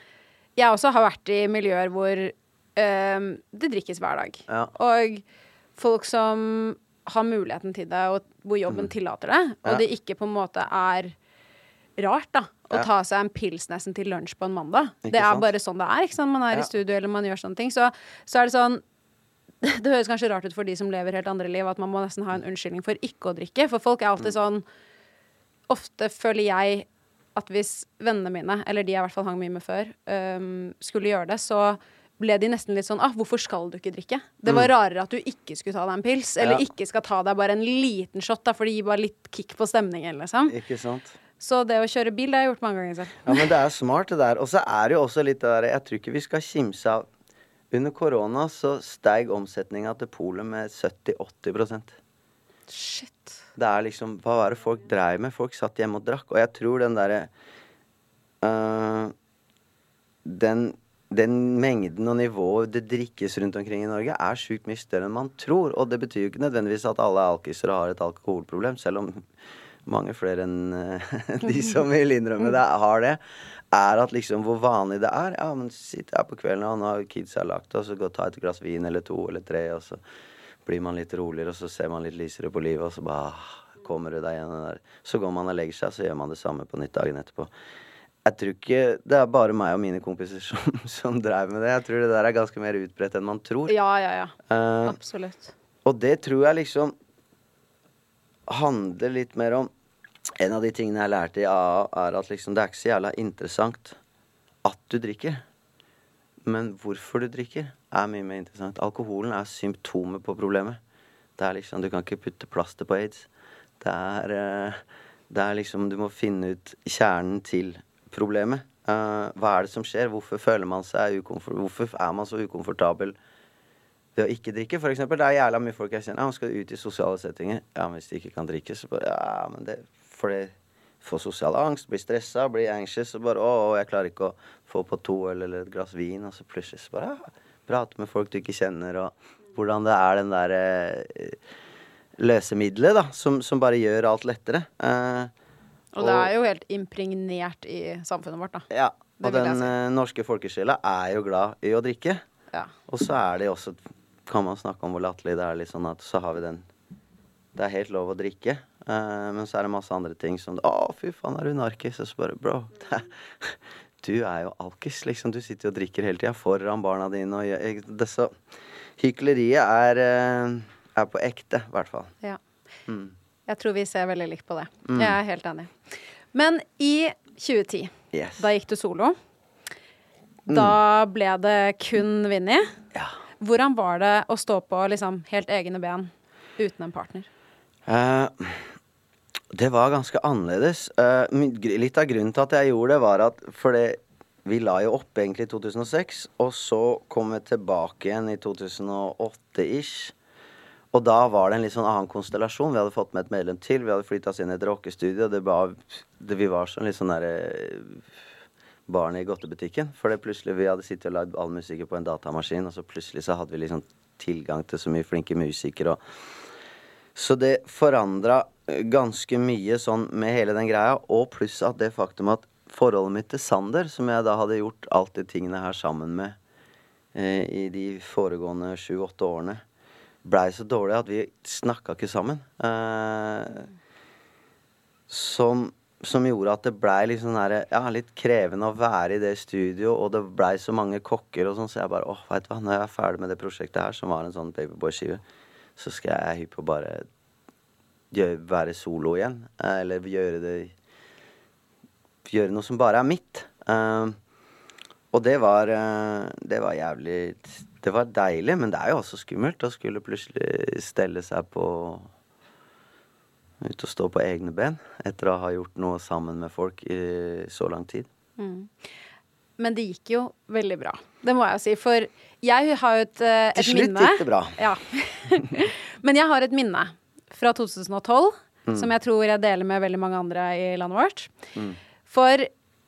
B: Jeg også har vært i miljøer hvor øhm, det drikkes hver dag.
C: Ja.
B: Og folk som har muligheten til det, og hvor jobben tillater det, og
C: Mm. Ja.
B: det ikke på en måte er rart, da. Å
C: Ja.
B: ta seg en pils nesten til lunsj på en mandag.
C: Ikke
B: det er
C: sant?
B: bare sånn det er. ikke sant? Man er
C: Ja.
B: i studio eller man gjør sånne ting. Så, så er det sånn Det høres kanskje rart ut for de som lever helt andre liv, at man må nesten ha en unnskyldning for ikke å drikke. For folk er alltid
C: Mm.
B: sånn Ofte føler jeg at hvis vennene mine, eller de jeg i hvert fall hang mye med før, um, skulle gjøre det, så ble de nesten litt sånn ah, hvorfor skal du ikke drikke? Det var rarere at du ikke skulle ta deg en pils, eller
C: Mm. Ja.
B: ikke skal ta deg bare en liten shot, da, for det gir bare litt kick på stemningen, liksom.
C: Ikke sant?
B: Så det å kjøre bil, det har jeg gjort mange ganger selv.
C: Ja, men det er smart, det der. Og så er det jo også litt det der Jeg tror ikke vi skal kimse av Under korona så steig omsetninga til polet med 70-80%
B: Shit.
C: Det er liksom Hva var det folk dreiv med? Folk satt hjemme og drakk. Og jeg tror den derre uh, den, den mengden og nivået det drikkes rundt omkring i Norge, er sjukt mye større enn man tror. Og det betyr jo ikke nødvendigvis at alle alkiser har et alkoholproblem, selv om mange flere enn øh, de som vil innrømme det, har det. Er at liksom hvor vanlig det er. Ja, men sitter her på kvelden, og nå har kidsa lagt og så gå og ta et glass vin eller to eller tre, og så blir man litt roligere, og så ser man litt lysere på livet, og så bare ah, kommer du deg igjen. Så går man og legger seg, så gjør man det samme på nytt dagen etterpå. Jeg tror ikke det er bare meg og mine kompiser som, som dreiv med det. Jeg tror det der er ganske mer utbredt enn man tror.
B: Ja, ja, ja.
C: Uh,
B: Absolutt.
C: og det tror jeg liksom handler litt mer om En av de tingene jeg lærte i AA, er at liksom det er ikke så jævla interessant at du drikker. Men hvorfor du drikker, er mye mer interessant. Alkoholen er symptomet på problemet. Det er liksom, Du kan ikke putte plaster på aids. Det er, eh, det er liksom Du må finne ut kjernen til problemet. Eh, hva er det som skjer? Hvorfor føler man seg ukomfort... Hvorfor er man så ukomfortabel ved å ikke drikke? For eksempel, det er jævla mye folk jeg kjenner. Ja, man skal ut i sosiale settinger. Ja, men hvis de ikke kan drikke, så bare Ja, men det Fordi Får sosial angst, blir stressa, blir anxious og bare Å, å, jeg klarer ikke å få på to øl eller et glass vin. Og så plutselig så bare ja, Prate med folk du ikke kjenner, og hvordan det er den derre løsemiddelet, da, som, som bare gjør alt lettere. Eh,
B: Og det er jo helt impregnert i samfunnet vårt, da.
C: ja. Og den
B: si.
C: eh, norske folkesjela er jo glad i å drikke.
B: Ja.
C: Og så er det også Kan man snakke om hvor latterlig det er, litt sånn at så har vi den Det er helt lov å drikke, uh, men så er det masse andre ting som Å, fy faen, er du narkis? Og så bare Bro, er, du er jo alkis, liksom. Du sitter jo og drikker hele tida foran barna dine og jeg, det, Så hykleriet er, uh, er på ekte, i hvert fall.
B: Ja.
C: Mm.
B: Jeg tror vi ser veldig likt på det. Jeg er helt enig. Men i 2010,
C: Yes.
B: da gikk du solo. Da ble det kun Vinni.
C: Ja.
B: Hvordan var det å stå på liksom helt egne ben uten en partner?
C: Uh, det var ganske annerledes. Uh, litt av grunnen til at jeg gjorde det, var at fordi vi la jo opp egentlig i 2006, og så kom vi tilbake igjen i 2008-ish. Og da var det en litt sånn annen konstellasjon. Vi hadde fått med et medlem til. Vi hadde flytta oss inn i et rockestudio. Det var, det, vi var sånn litt sånn derre barn i godtebutikken. For det plutselig vi hadde sittet og lagd all musikken på en datamaskin, og så plutselig så hadde vi liksom tilgang til så mye flinke musikere. og så det forandra ganske mye sånn med hele den greia, og pluss at det faktum at forholdet mitt til Sander, som jeg da hadde gjort alt de tingene her sammen med eh, i de foregående sju-åtte årene, blei så dårlig at vi snakka ikke sammen. Eh, som, som gjorde at det blei litt sånn ja, litt krevende å være i det studio, og det blei så mange kokker og sånn, så jeg bare åh, veit du hva, når jeg er ferdig med det prosjektet her, som var en sånn Babyboy-skive, så skal jeg hypp på bare gjøre, være solo igjen. eh, Eller gjøre det Gjøre noe som bare er mitt. Eh, og det var eh, Det var jævlig Det var deilig, men det er jo også skummelt å skulle plutselig stelle seg på Ut og stå på egne ben etter å ha gjort noe sammen med folk i så lang tid.
B: Men det gikk jo veldig bra. Det må jeg jo si. For jeg har jo et, eh, et
C: Til slutt
B: minne
C: gikk det bra.
B: Ja. Men jeg har et minne fra 2012
C: Mm.
B: som jeg tror jeg deler med veldig mange andre i landet vårt.
C: Mm.
B: For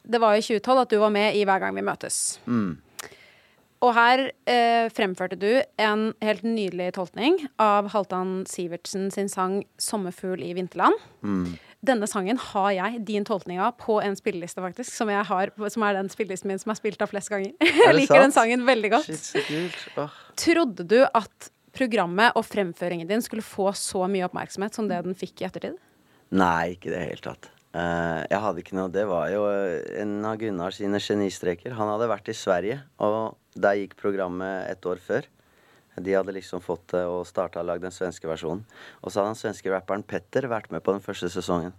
B: det var i 2012 at du var med i Hver gang vi møtes.
C: Mm.
B: Og her eh, fremførte du en helt nydelig tolkning av Halvdan Sivertsen sin sang 'Sommerfugl i vinterland'.
C: Mm.
B: Denne sangen har jeg din tolkning av på en spilleliste, faktisk. Som, jeg har, som er den spillelisten min som er spilt av flest ganger. Jeg
C: liker
B: liker den sangen veldig godt.
C: Shit, kult.
B: Trodde du at programmet og fremføringen din skulle få så mye oppmerksomhet som det den fikk i ettertid?
C: Nei, ikke i det hele tatt. Uh, jeg hadde ikke noe Det var jo en av Gunnar sine genistreker. Han hadde vært i Sverige, og der gikk programmet et år før. De hadde liksom fått det og starta og lagd den svenske versjonen. Og så hadde den svenske rapperen Petter vært med på den første sesongen.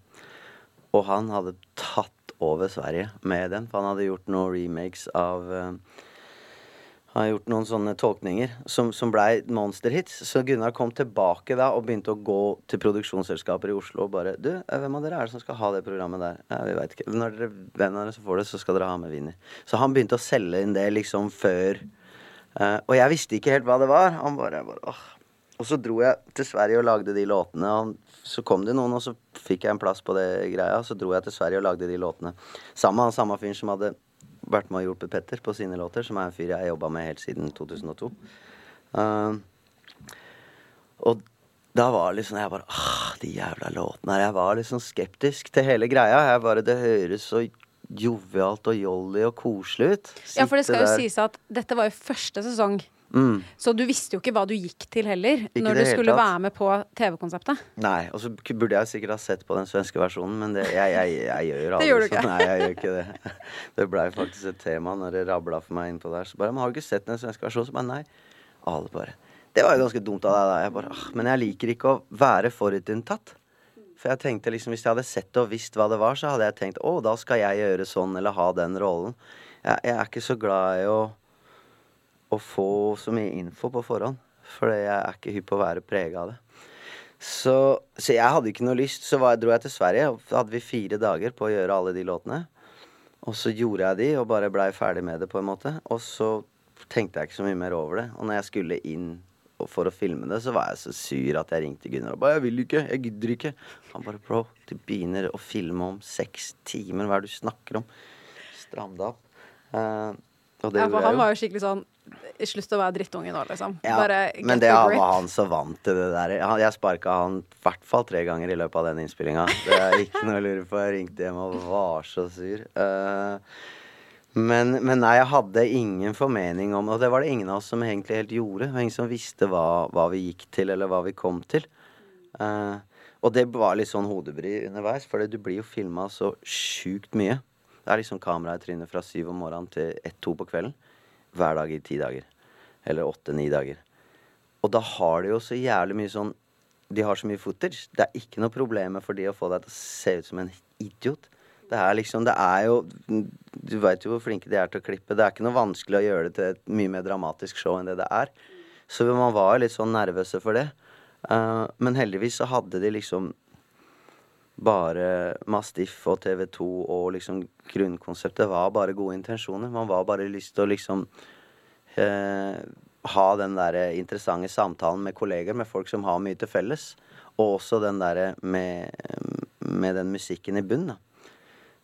C: Og han hadde tatt over Sverige med den, for han hadde gjort noen remakes av eh, Hadde gjort noen sånne tolkninger som, som blei monsterhits. Så Gunnar kom tilbake da og begynte å gå til produksjonsselskaper i Oslo og bare Du, eh, hvem av dere er det som skal ha det programmet der? Ja, vi veit ikke. Når dere, hvem av dere som får det, så skal dere ha med Vinni. Så han begynte å selge inn det liksom før uh, Og jeg visste ikke helt hva det var. Han bare, bare åh. Og så dro jeg til Sverige og lagde de låtene. Og så kom det noen, og så fikk jeg en plass på det greia. Så dro jeg til Sverige og lagde de låtene. Sammen med samme fyren som hadde vært med og hjulpet Petter på sine låter, som er en fyr jeg jobba med helt siden 2002. Uh, og da var det liksom Jeg bare ah, De jævla låtene her. Jeg var liksom skeptisk til hele greia. Jeg bare Det høres så jovialt og jolly og koselig ut.
B: Ja, for det skal
C: der.
B: jo sies at dette var jo første sesong.
C: Mm.
B: Så du visste jo ikke hva du gikk til heller,
C: Ikke
B: når du skulle
C: tatt.
B: være med på TV-konseptet.
C: Nei, og så burde jeg sikkert ha sett på den svenske versjonen, men det, jeg, jeg, jeg gjør aldri
B: det
C: sånn. Nei, jeg gjør ikke det. Det blei faktisk et tema når det rabla for meg innpå der. Så bare, men har du ikke sett den svenske versjonen? Så bare nei. Alle bare. Det var jo ganske dumt av deg, da. Jeg bare, «Ah, men jeg liker ikke å være forutinntatt. For jeg tenkte liksom, hvis jeg hadde sett og visst hva det var, så hadde jeg tenkt å, da skal jeg gjøre sånn eller ha den rollen. Jeg, jeg er ikke så glad i å, å få så mye info på forhånd. For jeg er ikke hypp på å være prega av det. Så, så jeg hadde ikke noe lyst. Så var, dro jeg til Sverige, og da hadde vi fire dager på å gjøre alle de låtene. Og så gjorde jeg de, og bare blei ferdig med det, på en måte. Og så tenkte jeg ikke så mye mer over det. Og når jeg skulle inn for å filme det, så var jeg så sur at jeg ringte Gunnar og bare 'Jeg vil ikke. Jeg gidder ikke.' Han bare 'Bro, du begynner å filme om seks timer. Hva er det du snakker om?' Stram deg opp. Eh, og det
B: Ja, for han var jo skikkelig sånn Slutt å være drittunge nå, liksom.
C: Ja, men det var han så vant til det der. Jeg sparka han i hvert fall tre ganger i løpet av den innspillinga. Det er ikke noe å lure på. Jeg ringte hjem og var så sur. Eh, men, men nei, jeg hadde ingen formening om Og det var det ingen av oss som egentlig helt gjorde. Ingen som visste hva, hva vi gikk til, eller hva vi kom til. Eh, og det var litt sånn hodebry underveis, for du blir jo filma så sjukt mye. Det er liksom kamera i trynet fra syv om morgenen til ett-to på kvelden. Hver dag i ti dager. Eller åtte-ni dager. Og da har de jo så jævlig mye sånn De har så mye footage. Det er ikke noe problem for de å få deg til å se ut som en idiot. Det er liksom Det er jo Du veit jo hvor flinke de er til å klippe. Det er ikke noe vanskelig å gjøre det til et mye mer dramatisk show enn det det er. Så man var jo litt sånn nervøse for det. Uh, men heldigvis så hadde de liksom bare Mastiff og TV2 og liksom grunnkonseptet var bare gode intensjoner. Man var bare lyst til å liksom eh, ha den der interessante samtalen med kolleger, med folk som har mye til felles. Og også den derre med, med den musikken i bunnen, da.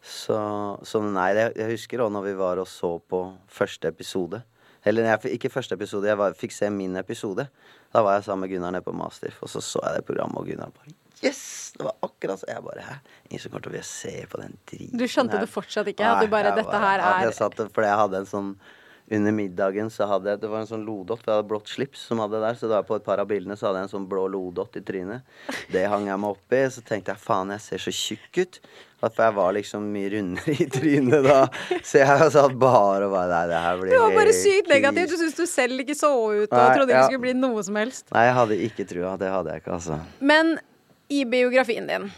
C: Så, så nei, jeg husker òg når vi var og så på første episode. Eller jeg, ikke første episode, jeg var, fikk se min episode. Da var jeg sammen med Gunnar nede på Mastiff, og så så jeg det programmet, og Gunnar bare Yes! Det var akkurat så Jeg bare Hæ? Ingen som kommer til å se på den driten
B: Du skjønte
C: her.
B: det fortsatt ikke? At du bare Dette her er
C: jeg satt, Fordi jeg hadde en sånn Under middagen så hadde jeg Det var en sånn lodott. for Jeg hadde blått slips som hadde der, så da på et par av bildene så hadde jeg en sånn blå lodott i trynet. Det hang jeg meg opp i. Så tenkte jeg faen, jeg ser så tjukk ut. For jeg var liksom mye rundere i trynet da. Så jeg satt bare og bare Nei, det her blir
B: Du var bare sykt negativ. Du syntes du selv ikke så ut og
C: Nei,
B: trodde ikke
C: ja.
B: det skulle bli noe som helst.
C: Nei, jeg hadde ikke trua. Det hadde jeg ikke, altså.
B: Men i biografien din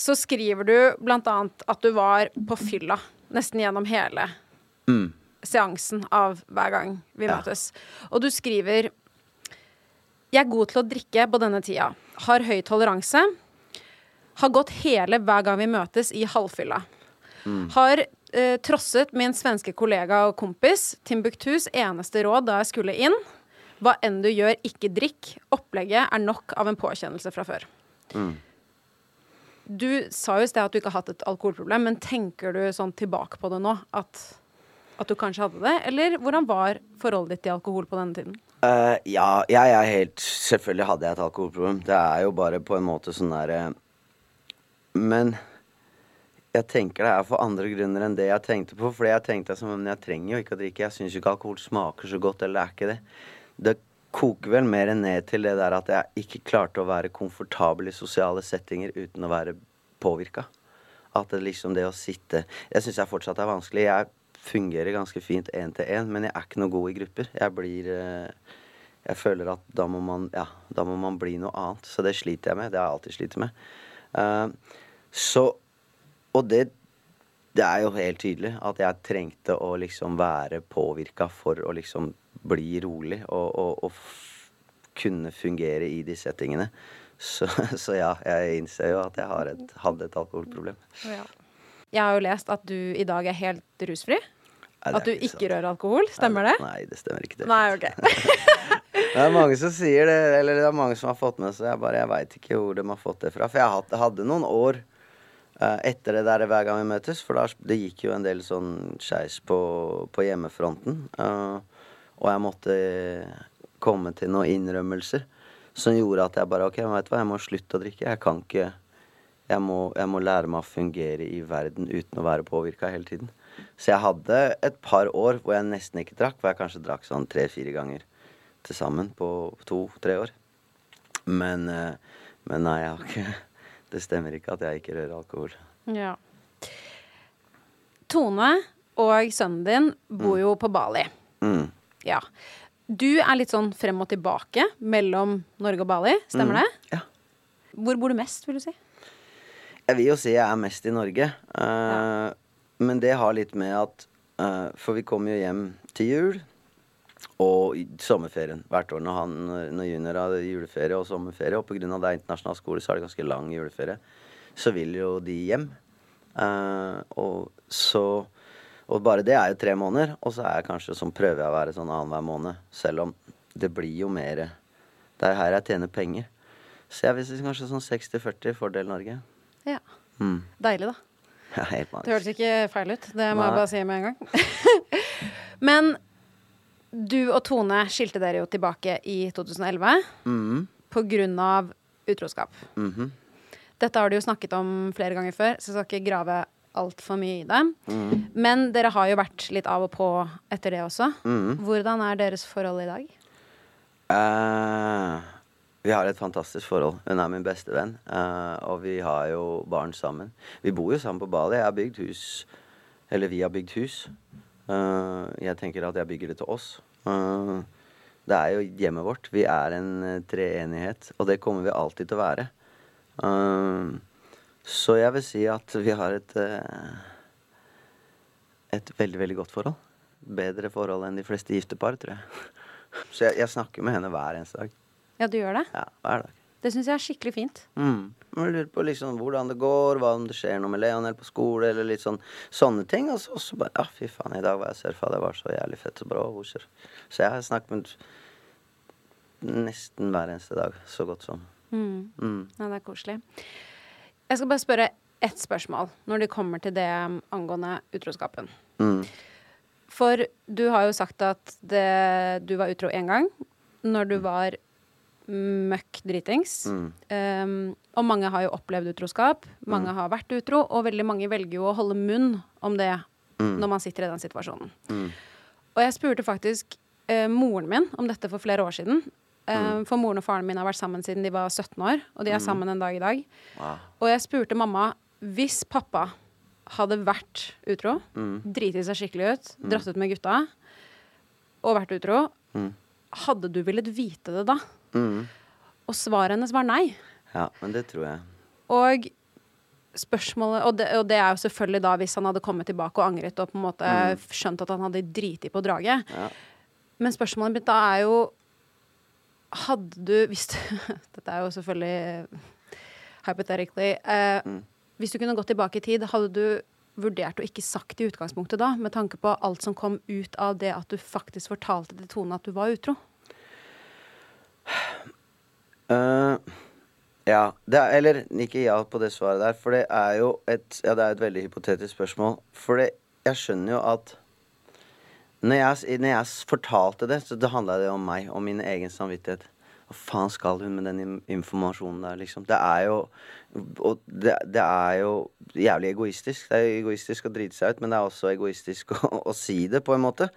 B: så skriver du blant annet at du var på fylla nesten gjennom hele seansen av hver gang vi
C: Ja.
B: møtes. Og du skriver Jeg er god til å drikke på denne tida. Har høy toleranse. Har gått hele hver gang vi møtes i halvfylla. Har eh, trosset min svenske kollega og kompis Timbuktus eneste råd da jeg skulle inn. Hva enn du gjør, ikke drikk. Opplegget er nok av en påkjennelse fra før. Du sa jo i sted at du ikke har hatt et alkoholproblem, men tenker du sånn tilbake på det nå? At, at du kanskje hadde det? Eller hvordan var forholdet ditt til alkohol på denne tiden?
C: Uh, ja, jeg er helt Selvfølgelig hadde jeg et alkoholproblem. Det er jo bare på en måte sånn derre Men jeg tenker det er for andre grunner enn det jeg tenkte på. Fordi jeg tenkte som men jeg trenger jo ikke å drikke. Jeg syns ikke alkohol smaker så godt, eller det er ikke det. Det koker vel mer ned til det der at jeg ikke klarte å være komfortabel i sosiale settinger uten å være påvirka. At det liksom det å sitte Jeg syns jeg fortsatt er vanskelig. Jeg fungerer ganske fint én til én, men jeg er ikke noe god i grupper. Jeg blir eh, Jeg føler at da må man Ja, da må man bli noe annet. Så det sliter jeg med. Det har jeg alltid slitt med. Eh, så Og det det er jo helt tydelig at jeg trengte å liksom være påvirka for å liksom bli rolig og, og, og kunne fungere i de settingene. Så, så, ja, jeg innser jo at jeg et, hadde et alkoholproblem.
B: Ja. Jeg har jo lest at du i dag er helt rusfri. Nei, at du ikke, ikke rører alkohol. Stemmer det?
C: Nei, det stemmer ikke. Det.
B: Nei, ok.
C: det er mange som sier det, eller det er mange som har fått med seg Jeg bare, jeg veit ikke hvor de har fått det fra. For jeg hadde noen år etter det der hver gang vi møtes, for da, det gikk jo en del sånn skeis på, på, hjemmefronten. Uh, og jeg måtte komme til noen innrømmelser som gjorde at jeg bare OK, vet du hva, jeg må slutte å drikke. Jeg kan ikke jeg må, jeg må lære meg å fungere i verden uten å være påvirka hele tiden. Så jeg hadde et par år hvor jeg nesten ikke drakk, hvor jeg kanskje drakk sånn tre-fire ganger til sammen på to-tre år. Men, uh, men nei, jeg har ikke det stemmer ikke at jeg ikke rører alkohol.
B: Ja. Tone og sønnen din bor
C: mm.
B: jo på Bali.
C: Mm.
B: Ja. Du er litt sånn frem og tilbake mellom Norge og Bali, stemmer mm. det?
C: Ja.
B: Hvor bor du mest, vil du si?
C: Jeg vil jo si jeg er mest i Norge. Uh, ja. Men det har litt med at uh, For vi kommer jo hjem til jul. Og i sommerferien hvert år når, han, når junior har juleferie og sommerferie, og pga. det er internasjonal skole, så er det ganske lang juleferie, så vil jo de hjem. Uh, og så Og bare det er jo tre måneder, og så er jeg kanskje sånn prøver jeg å være sånn annenhver måned. Selv om det blir jo mer Det er her jeg tjener penger. Så jeg vil si kanskje sånn 60-40 fordel Norge.
B: Ja.
C: Mm.
B: Deilig, da.
C: Ja, helt.
B: Det høres ikke feil ut. Det må Nei. jeg bare si med en gang. Men du og Tone skilte dere jo tilbake i 2011
C: mm.
B: på grunn av utroskap.
C: Mm -hmm.
B: Dette har du jo snakket om flere ganger før, så jeg skal ikke grave altfor mye i det.
C: Mm.
B: Men dere har jo vært litt av og på etter det også.
C: Mm.
B: Hvordan er deres forhold i dag?
C: Uh, vi har et fantastisk forhold. Hun er min beste venn. Uh, og vi har jo barn sammen. Vi bor jo sammen på Bali. Jeg har bygd hus Eller vi har bygd hus. Uh, jeg tenker at jeg bygger det til oss. Uh, det er jo hjemmet vårt. Vi er en uh, treenighet, og det kommer vi alltid til å være. så jeg vil si at vi har et et veldig, veldig godt forhold. Bedre forhold enn de fleste gifte par, tror jeg. Så jeg, jeg snakker med henne hver eneste dag.
B: Ja, du gjør det?
C: Ja, hver dag.
B: Det syns jeg er skikkelig fint.
C: Mm. Jeg lurer på liksom hvordan det går, hva om det skjer noe med Leonel på skole, eller litt sånn sånne ting. Og så, så bare Ja, fy faen, i dag var jeg surfa, det var så jævlig fett og bra. Hoser. Så jeg har snakket med nesten hver eneste dag. Så godt som.
B: Mm.
C: Mm.
B: Ja, det er koselig. Jeg skal bare spørre ett spørsmål når det kommer til det angående utroskapen.
C: Mm.
B: For du har jo sagt at det, du var utro én gang. Når du var møkk dritings.
C: Mm.
B: Um, og mange har jo opplevd utroskap. Mange mm. har vært utro, og veldig mange velger jo å holde munn om det
C: mm.
B: når man sitter i den situasjonen.
C: Mm.
B: Og jeg spurte faktisk uh, moren min om dette for flere år siden. Uh, for moren og faren min har vært sammen siden de var 17 år, og de er sammen en dag i dag.
C: Wow.
B: Og jeg spurte mamma hvis pappa hadde vært utro, driti seg skikkelig ut, dratt ut med gutta og vært utro, hadde du villet vite det da?
C: Mm.
B: Og svaret hennes var nei.
C: Ja, men det tror jeg.
B: Og spørsmålet og det, og det, er jo selvfølgelig da hvis han hadde kommet tilbake og angret og på en måte mm. skjønt at han hadde driti på draget.
C: Ja.
B: Men spørsmålet mitt da er jo Hadde du hvis du, Dette er jo selvfølgelig hypothetically. Eh,
C: mm.
B: Hvis du kunne gått tilbake i tid, hadde du vurdert å ikke sagt i utgangspunktet da, med tanke på alt som kom ut av det at du faktisk fortalte til Tone at du var utro?
C: Uh, ja. Er, eller ikke ja på det svaret der, for det er jo et Ja, det er et veldig hypotetisk spørsmål. For det, jeg skjønner jo at når jeg, når jeg fortalte det, så det handla det om meg, om min egen samvittighet. Hva faen skal hun med den informasjonen der, liksom? Det er jo Og det, det, er jo jævlig egoistisk. Det er egoistisk å drite seg ut, men det er også egoistisk å, å si det, på en måte.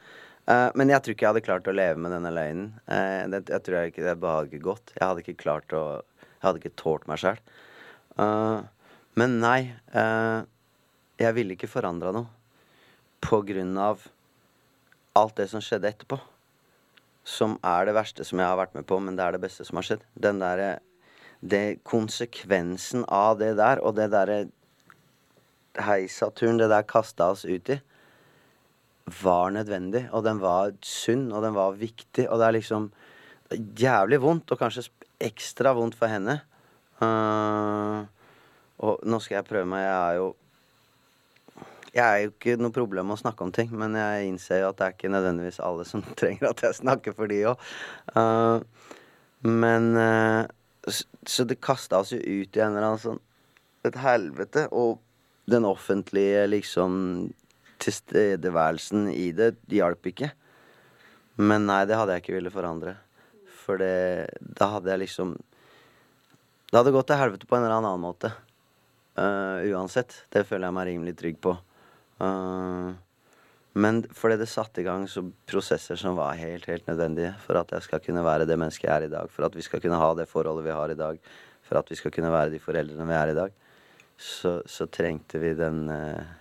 C: Eh, men jeg tror ikke jeg hadde klart å leve med denne løgnen. Uh, det, jeg tror jeg ikke det behager gått. Jeg hadde ikke klart å Jeg hadde ikke tålt meg sjøl. men nei. eh, jeg ville ikke forandra noe på grunn av alt det som skjedde etterpå. Som er det verste som jeg har vært med på, men det er det beste som har skjedd. Den derre det Konsekvensen av det der, og det derre heisaturen det der kasta oss ut i, var nødvendig. Og den var sunn, og den var viktig. Og det er liksom jævlig vondt, og kanskje ekstra vondt for henne. Uh, og nå skal jeg prøve meg. Jeg er jo Jeg er jo ikke noe problem med å snakke om ting, men jeg innser jo at det er ikke nødvendigvis alle som trenger at jeg snakker for de òg. men uh, så, Så det kasta oss jo ut i en eller annen sånn et helvete. Og den offentlige liksom tilstedeværelsen i det hjalp ikke. Men nei, det hadde jeg ikke ville forandre. For det Da hadde jeg liksom Det hadde gått til helvete på en eller annen måte. Uh, uansett. Det føler jeg meg rimelig trygg på. Uh, men fordi det satte i gang så prosesser som var helt, helt nødvendige for at jeg skal kunne være det mennesket jeg er i dag. For at vi skal kunne ha det forholdet vi har i dag. For at vi skal kunne være de foreldrene vi er i dag. Så, så trengte vi den eh,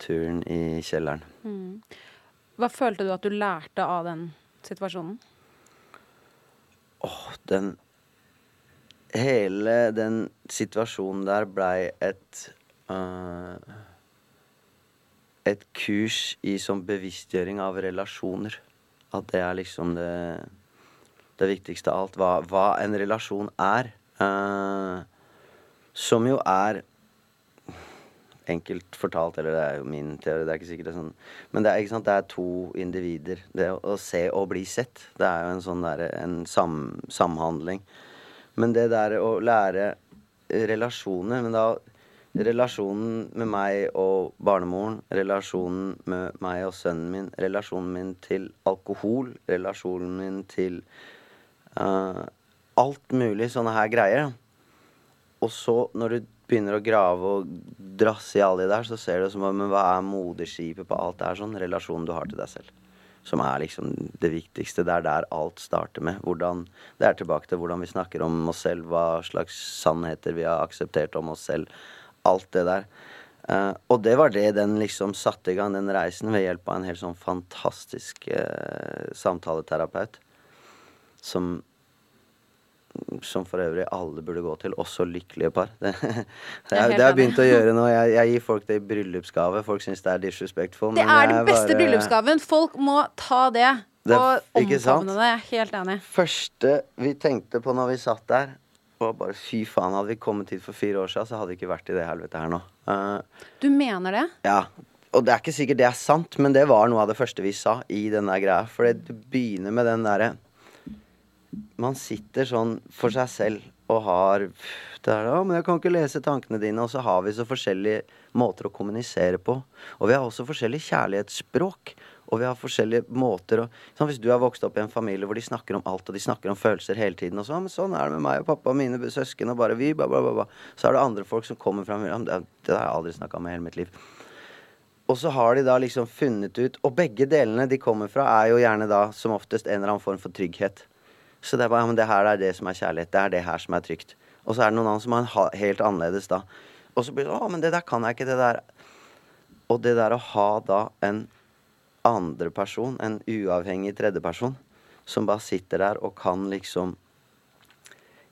C: turen i kjelleren.
B: Hva følte du at du lærte av den situasjonen?
C: Åh, den Hele den situasjonen der blei et uh, Et kurs i sånn bevisstgjøring av relasjoner. At det er liksom det Det viktigste av alt. Hva, hva en relasjon er. Uh, som jo er enkelt fortalt, eller det er jo min teori, det er ikke sikkert det er sånn Men det er, ikke sant, det er to individer. Det å, se og bli sett, det er jo en sånn derre en sam, samhandling. Men det der å lære relasjoner Men da relasjonen med meg og barnemoren, relasjonen med meg og sønnen min, relasjonen min til alkohol, relasjonen min til uh, alt mulig sånne her greier. Og så, når du begynner å grave og drasse i alle de der, så ser du som om Men hva er moderskipet på alt det her sånn? Relasjonen du har til deg selv. Som er liksom det viktigste. Det er der alt starter med. Hvordan, det er tilbake til hvordan vi snakker om oss selv, hva slags sannheter vi har akseptert om oss selv. Alt det der. Uh, og det var det den liksom satte i gang, den reisen, ved hjelp av en helt sånn fantastisk uh, samtaleterapeut. Som som for øvrig alle burde gå til, også lykkelige par. Det, har jeg begynt å gjøre nå. Jeg, jeg gir folk det i bryllupsgave. Folk syns det er disrespectful.
B: Det
C: men
B: er den beste
C: bare-
B: bryllupsgaven. Folk må ta det,
C: Det
B: og omfavne det. Jeg er helt enig.
C: første vi tenkte på når vi satt der, var bare fy faen, hadde vi kommet hit for fire år siden, så hadde vi ikke vært i det helvetet her nå. Uh,
B: Du mener det?
C: ja. Og det er ikke sikkert det er sant, men det var noe av det første vi sa i den der greia. For det begynner med den derre Man sitter sånn for seg selv og har det er, men 'Jeg kan ikke lese tankene dine.' Og så har vi så forskjellige måter å kommunisere på. Og vi har også forskjellig kjærlighetsspråk. Og vi har forskjellige måter å sånn, Hvis du har vokst opp i en familie hvor de snakker om alt, og de snakker om følelser hele tiden, og så, men sånn er det med meg og pappa og mine søsken, og bare vi, bla, bla, bla. Så er det andre folk som kommer men Det det har jeg aldri snakka om i hele mitt liv. Og så har de da liksom funnet ut Og begge delene de kommer fra, er jo gjerne da som oftest en eller annen form for trygghet. Så det er bare ja, men det her er det som er kjærlighet. Det er det her som er trygt. Og så er det noen andre som er helt annerledes da. Og så blir det å, men det der kan jeg ikke. Det der Og det der å ha da en andre person, en uavhengig tredjeperson, som bare sitter der og kan liksom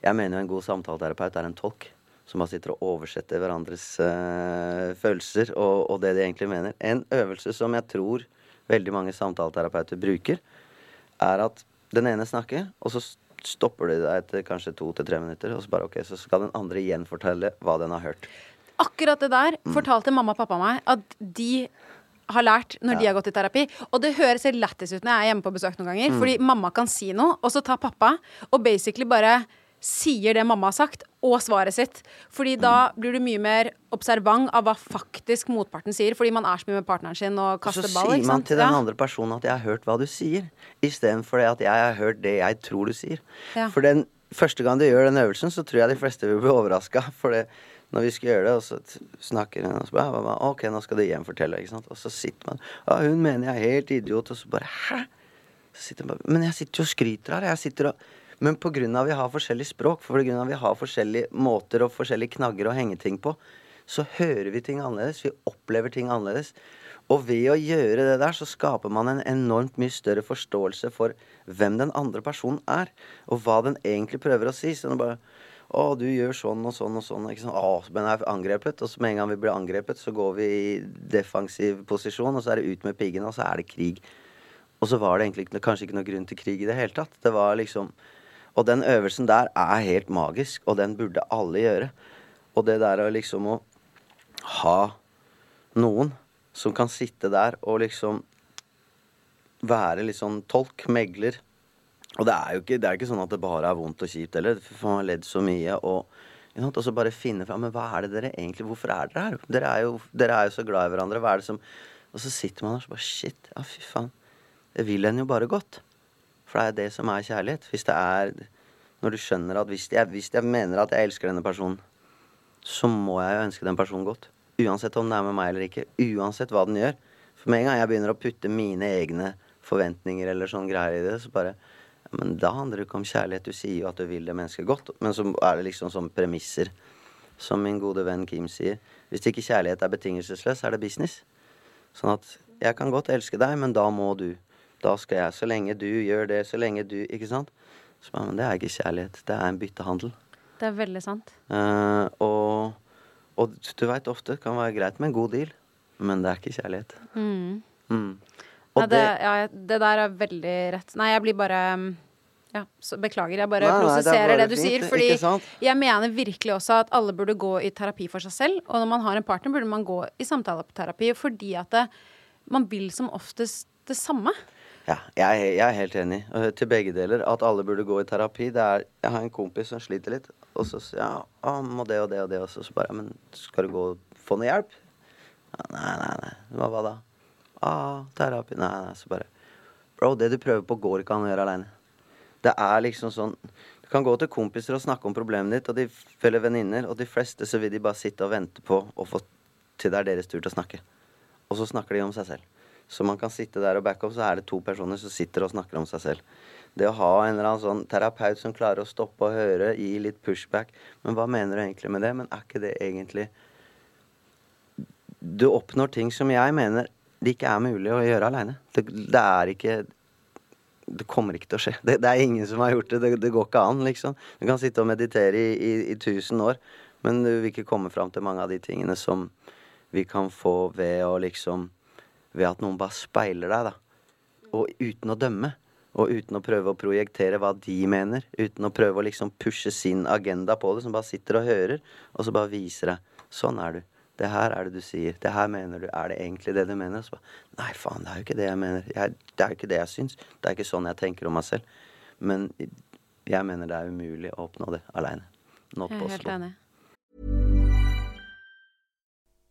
C: Jeg mener jo en god samtaleterapeut er en tolk. Som bare sitter og oversetter hverandres øh, følelser og, og det de egentlig mener. En øvelse som jeg tror veldig mange samtaleterapeuter bruker, er at den ene snakker, og så stopper de deg etter kanskje to til tre minutter, og så bare ok, så skal den andre gjenfortelle hva den har hørt.
B: Akkurat det der
C: Mm.
B: fortalte mamma og pappa meg at de har lært når de har gått i terapi. Og det høres helt lættis ut når jeg er hjemme på besøk noen ganger.
C: Mm.
B: Fordi mamma kan si noe, og så tar pappa og basically bare sier det mamma har sagt, og svaret sitt. Fordi
C: Mm.
B: da blir du mye mer observant av hva faktisk motparten sier. Fordi man er så mye med partneren sin og
C: så
B: kaster ball.
C: sier
B: ikke
C: man til den andre personen at 'jeg har hørt hva du sier', istedenfor at 'jeg har hørt det jeg tror du sier'.
B: Ja.
C: For den første gang du gjør den øvelsen, så tror jeg de fleste vil bli overraska. For det, når vi skal gjøre det, og så snakker hun, og så bare Ok, nå skal du hjem fortelle, ikke sant. Og så sitter man Ja, hun mener jeg er helt idiot, og så bare Hæ? Så sitter man bare Men jeg sitter jo og skryter her. Jeg sitter og Men av vi har forskjellig språk, av vi har forskjellige måter og forskjellige knagger å henge ting på, så hører vi ting annerledes. Vi opplever ting annerledes. Og ved å gjøre det der, så skaper man en enormt mye større forståelse for hvem den andre personen er, og hva den egentlig prøver å si. Så det er bare å, du gjør sånn og sånn og sånn. Ikke sånn. Å, men jeg er angrepet. Og så med en gang vi blir angrepet, så går vi i defensiv posisjon, og så er det ut med piggene, og så er det krig. Og så var det egentlig kanskje ikke noe grunn til krig i det hele tatt. Det var liksom Og den øvelsen der er helt magisk, og den burde alle gjøre. Og det der å liksom å ha noen som kan sitte der og liksom være litt sånn tolk, megler. Og det er jo ikke, det er ikke sånn at det bare er vondt og kjipt heller. Man har ledd så mye. Og, og så bare finne fram Men hva er det dere egentlig Hvorfor er dere her? Dere er jo, dere er jo så glad i hverandre. Hva er det som Og så sitter man der og så bare Shit, ja, fy faen. Det vil en jo bare godt. For det er det som er kjærlighet. Hvis det er Når du skjønner at hvis jeg, hvis jeg mener at jeg elsker denne personen, så må jeg jo ønske den personen godt. Uansett om det er med meg eller ikke. Uansett hva den gjør. For med en gang jeg begynner å putte mine egne forventninger eller sånn greier i det, så bare Men da handler det ikke om kjærlighet. Du sier jo at du vil det mennesket godt, men så er det liksom sånn premisser. Som min gode venn Kim sier. Hvis ikke kjærlighet er betingelsesløs, er det business. Sånn at jeg kan godt elske deg, men da må du. Da skal jeg. Så lenge du gjør det, så lenge du Ikke sant? Så, men det er ikke kjærlighet. Det er en byttehandel.
B: Det er veldig sant.
C: Uh, og, og du veit ofte kan være greit med en god deal, men det er ikke kjærlighet.
B: Mm.
C: Mm.
B: Nei, det, ja, det der er veldig rett. Nei, jeg blir bare ja, så Beklager, jeg bare
C: Nei, nei, det
B: prosesserer det, du
C: fint,
B: sier. Fordi jeg mener virkelig også at alle burde gå i terapi for seg selv. Og når man har en partner, burde man gå i samtaleterapi fordi at det, man vil som oftest det samme.
C: Ja, jeg, jeg er helt enig. til begge deler. At alle burde gå i terapi. Det er, jeg har en kompis som sliter litt, og så sier ja, han må det og det og det. Og så, bare Men skal du gå og få noe hjelp? Nei, nei, nei. Hva, hva da? Ah, terapi. Nei, nei. Så bare Bro, det du prøver på, går ikke an å gjøre aleine. Det er liksom sånn Du kan gå til kompiser og snakke om problemet ditt, og de følger venninner, og de fleste så vil de bare sitte og vente på å få til det er deres tur til å snakke. Og så snakker de om seg selv. Så man kan sitte der og backe opp, så er det to personer som sitter og snakker om seg selv. Det å ha en eller annen sånn terapeut som klarer å stoppe og høre, gi litt pushback Men hva mener du egentlig med det? Men er ikke det egentlig Du oppnår ting som jeg mener det ikke er mulig å gjøre aleine. Det, det er ikke det kommer ikke til å skje. Det, det er ingen som har gjort det. det. Det går ikke an, liksom. Du kan sitte og meditere i, i, tusen år, men du vil ikke komme fram til mange av de tingene som vi kan få ved å liksom Ved at noen bare speiler deg, da. Og uten å dømme. Og uten å prøve å projektere hva de mener. Uten å prøve å liksom pushe sin agenda på det. Som bare sitter og hører, og så bare viser deg. Sånn er du. Det her er det du sier. Det her mener du. Er det egentlig det du mener? Så bare, Nei, faen, det er jo ikke det jeg mener. Jeg, det er jo ikke det jeg syns. Det er ikke sånn jeg tenker om meg selv. Men jeg mener det er umulig å oppnå det aleine. Not
B: Jeg er helt enig.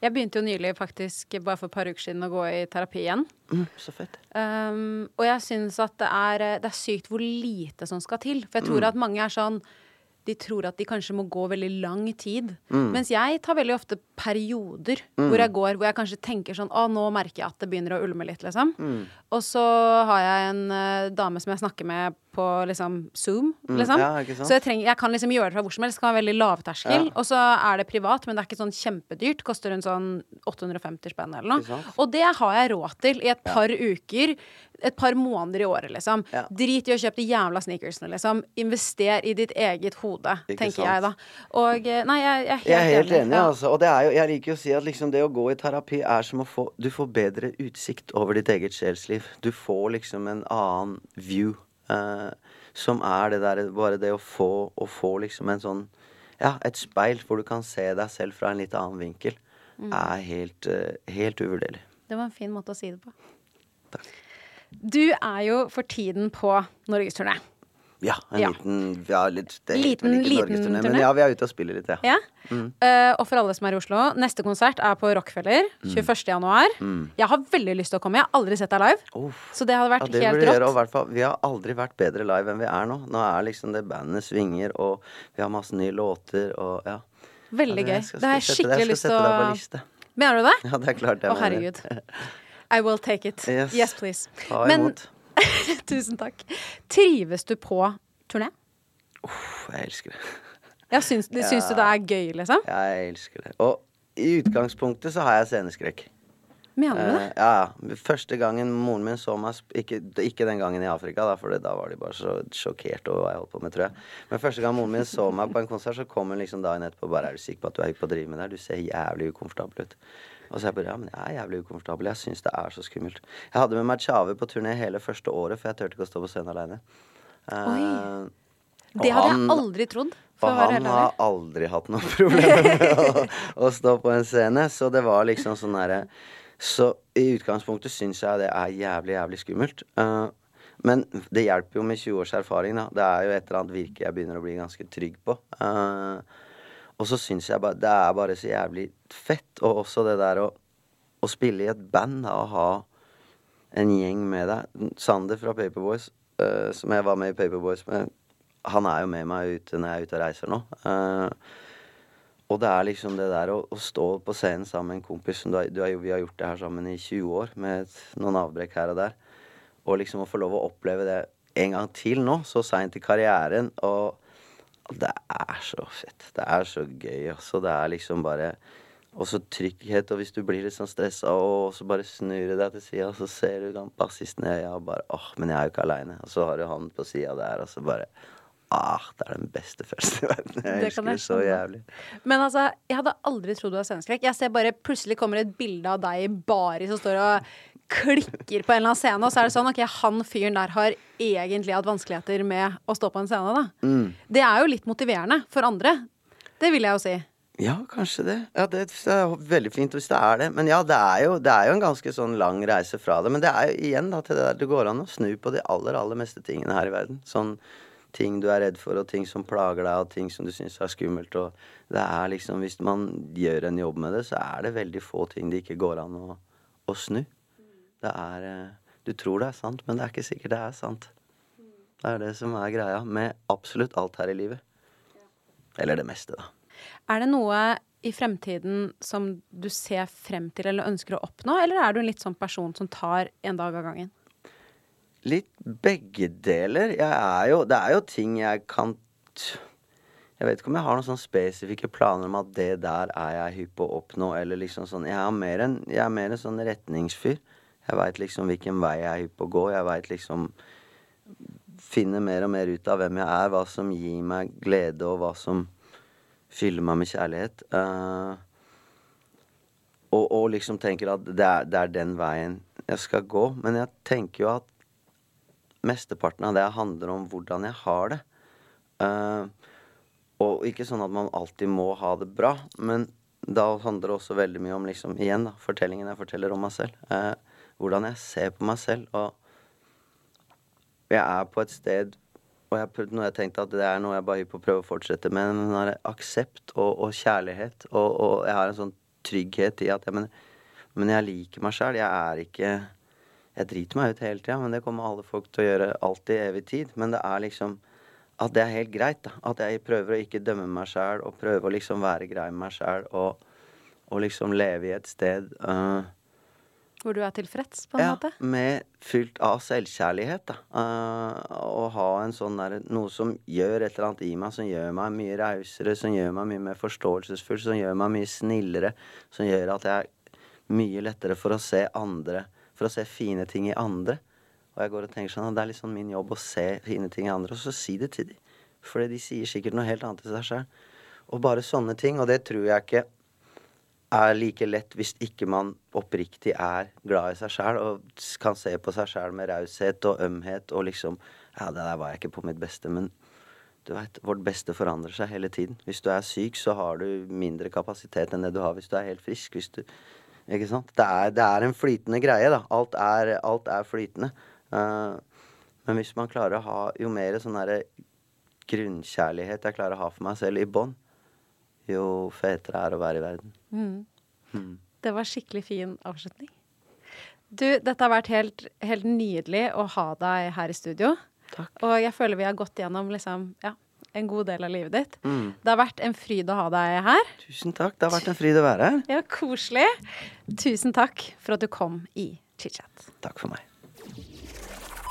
B: Jeg begynte jo nylig, faktisk, bare for et par uker siden, å gå i terapi igjen.
C: Mm, så fett.
B: Um, og jeg syns at det er, det er sykt hvor lite som skal til. For jeg tror
C: Mm.
B: at mange er sånn De tror at de kanskje må gå veldig lang tid.
C: Mm.
B: Mens jeg tar veldig ofte perioder
C: Mm.
B: hvor jeg går hvor jeg kanskje tenker sånn Å, nå merker jeg at det begynner å ulme litt, liksom.
C: Mm.
B: Og så har jeg en uh, dame som jeg snakker med på liksom Zoom,
C: Mm,
B: liksom.
C: ja,
B: så jeg, trenger, jeg kan liksom gjøre det fra hvor som helst. Det kan være veldig lavterskel.
C: Ja.
B: Og så er det privat, men det er ikke sånn kjempedyrt. Koster rundt sånn 850 spenn eller noe. Og det har jeg råd til i et par uker. Et par måneder i året, liksom.
C: Ja.
B: Drit i å kjøpe de jævla sneakersene, liksom. Invester i ditt eget hode,
C: Ikke
B: tenker
C: sant?
B: jeg da. Og eh, nei, jeg, jeg er helt,
C: Jeg er helt enig,
B: Ja.
C: altså. Og det er jo, jeg liker jo å si at liksom det å gå i terapi er som å få Du får bedre utsikt over ditt eget sjelsliv. Du får liksom en annen view. eh, som er det der Bare det å få, å få liksom en sånn Ja, et speil hvor du kan se deg selv fra en litt annen vinkel,
B: Mm.
C: er helt, eh, helt uvurderlig.
B: Det var en fin måte å si det på. Du er jo for tiden på norgesturné.
C: Ja, en
B: Ja.
C: liten ja, litt, Det
B: Liten-
C: ikke
B: liten turné?
C: men ja, vi er ute og spiller litt, ja.
B: Ja.
C: Mm.
B: Uh, og for alle som er i Oslo, neste konsert er på Rockefeller 21. januar.
C: Mm.
B: Jeg har veldig lyst til å komme. Jeg har aldri sett deg live.
C: Oh.
B: Så det hadde vært
C: det
B: helt rått.
C: fall, vi har aldri vært bedre live enn vi er nå. Nå er liksom det bandet svinger, og vi har masse nye låter, og ja.
B: Veldig gøy. Det har jeg skikkelig lyst til å. Mener du det?
C: Ja, det er klart
B: Å, herregud. I will take it.
C: Yes.
B: Yes, please.
C: Ta
B: Men
C: imot.
B: tusen takk. Trives du på turné?
C: Uff, jeg elsker det.
B: Ja, syns, syns du det er gøy, liksom?
C: Ja, jeg elsker det. Og i utgangspunktet så har jeg sceneskrekk.
B: Mener du det?
C: Uh, ja, ja. Første gangen moren min så meg ikke, ikke den gangen i Afrika, da, for da var de bare så sjokkert over hva jeg holdt på med, tror jeg. Men første gang moren min så meg på en konsert, så kom hun liksom dagen etterpå bare Er du sikker på at du er på å drive med det her? Du ser jævlig ukomfortabel ut. Og så jeg bare Ja, men jeg er jævlig ukomfortabel. Jeg syns det er så skummelt. Jeg hadde med meg Tjave på turné hele første året, for jeg turte ikke å stå på scenen aleine.
B: Oi. Det hadde jeg aldri trodd. For
C: og han har aldri hatt noe problem med å, å stå på en scene. Så det var liksom sånn derre Så i utgangspunktet syns jeg det er jævlig, jævlig skummelt. Uh, men det hjelper jo med 20 års erfaring, da. Det er jo et eller annet virke jeg begynner å bli ganske trygg på. Eh, og så syns jeg bare Det er bare så jævlig fett. Og også det der å, å spille i et band, da, og ha en gjeng med deg. Sander fra Paperboys, uh, som jeg var med i Paperboys med, han er jo med meg ute når jeg er ute og reiser nå. Uh, og det er liksom det der å, å stå på scenen sammen med en kompis som du har, du har, Vi har gjort det her sammen i 20 år, med et, noen avbrekk her og der. Og liksom å få lov å oppleve det en gang til nå, så seint i karrieren. Og det er så fett. Det er så gøy. Altså. Det er liksom bare Og så trygghet, og hvis du blir litt sånn stressa, og så bare snur du deg til sida, så ser du han bassisten i øya og bare åh, men jeg er jo ikke aleine. Og så har du han på sida der, og så bare Ah, det er den beste følelsen i verden. Jeg
B: Det kan
C: det så jævlig.
B: Men altså, jeg hadde aldri trodd du var svenskrekk. Jeg ser bare plutselig kommer et bilde av deg i baris som står og klikker på en eller annen scene, og så er det sånn OK, han fyren der har egentlig hatt vanskeligheter med å stå på en scene, da.
C: Mm.
B: Det er jo litt motiverende for andre. Det vil jeg jo si.
C: Ja, kanskje det. Ja, det er veldig fint hvis det er det. Men ja, det er jo, det er jo en ganske sånn lang reise fra det. Men det er jo igjen da til det der det går an å snu på de aller, aller meste tingene her i verden. Sånn ting du er redd for, og ting som plager deg, og ting som du syns er skummelt. Og det er liksom Hvis man gjør en jobb med det, så er det veldig få ting det ikke går an å, å snu. Det er eh, Du tror det er sant, men det er ikke sikkert det er sant. Det er det som er greia med absolutt alt her i livet. Eller det meste, da.
B: Er det noe i fremtiden som du ser frem til eller ønsker å oppnå, eller er du en litt sånn person som tar en dag av gangen?
C: Litt begge deler. Jeg er jo Det er jo ting jeg kan Jeg vet ikke om jeg har noen sånne spesifikke planer om at det der er jeg hypp på å oppnå, eller liksom sånn Jeg er mer en, jeg er mer en sånn retningsfyr. Jeg veit liksom hvilken vei jeg er hypp på å gå. Jeg veit liksom Finner mer og mer ut av hvem jeg er, hva som gir meg glede, og hva som fyller meg med kjærlighet. Uh, og, og liksom tenker at det er, det er den veien jeg skal gå. Men jeg tenker jo at mesteparten av det handler om hvordan jeg har det. Uh, og ikke sånn at man alltid må ha det bra, men da handler det også veldig mye om liksom, igjen da, fortellingen jeg forteller om meg selv. Eh, hvordan jeg ser på meg selv. Og jeg er på et sted og jeg, når jeg tenkte at det er noe jeg bare hypp på å prøve å fortsette med, men har aksept og, og kjærlighet, og, og jeg har en sånn trygghet i at jeg, men, men jeg liker meg sjæl. Jeg er ikke Jeg driter meg ut hele tida, men det kommer alle folk til å gjøre alltid i evig tid. Men det er liksom at det er helt greit. da At jeg prøver å ikke dømme meg sjæl, og prøver å liksom være grei med meg sjæl, og, og liksom leve i et sted øh,
B: Hvor du er tilfreds, på en
C: ja,
B: måte?
C: med fylt av selvkjærlighet, da. Uh, å ha en sånn der Noe som gjør et eller annet i meg, som gjør meg mye rausere, som gjør meg mye mer forståelsesfull, som gjør meg mye snillere, som gjør at jeg er mye lettere for å se andre For å se fine ting i andre. Og jeg går og tenker sånn at det er sånn min jobb å se fine ting i andre, og så si det til dem. Fordi de sier sikkert noe helt annet til seg sjøl. Og bare sånne ting. Og det tror jeg ikke er like lett hvis ikke man oppriktig er glad i seg sjæl og kan se på seg sjæl med raushet og ømhet og liksom Ja, det der var jeg ikke på mitt beste, men du veit, vårt beste forandrer seg hele tiden. Hvis du er syk, så har du mindre kapasitet enn det du har hvis du er helt frisk. Hvis du Ikke sant? Det er, det er en flytende greie, da. Alt er, alt er flytende. Uh, men hvis man klarer å ha Jo mer sånn derre grunnkjærlighet jeg klarer å ha for meg selv i bånn, jo fetere er det å være i verden.
B: Mm. Det var skikkelig fin avslutning. Du, dette har vært helt, helt nydelig å ha deg her i studio. Og jeg føler vi har gått gjennom liksom, ja, en god del av livet ditt.
C: Mm.
B: Det har vært en fryd å ha deg her.
C: Tusen takk. Det har vært en fryd å være her.
B: Ja, koselig. Tusen takk for at du kom i ChitChat.
C: Takk for meg.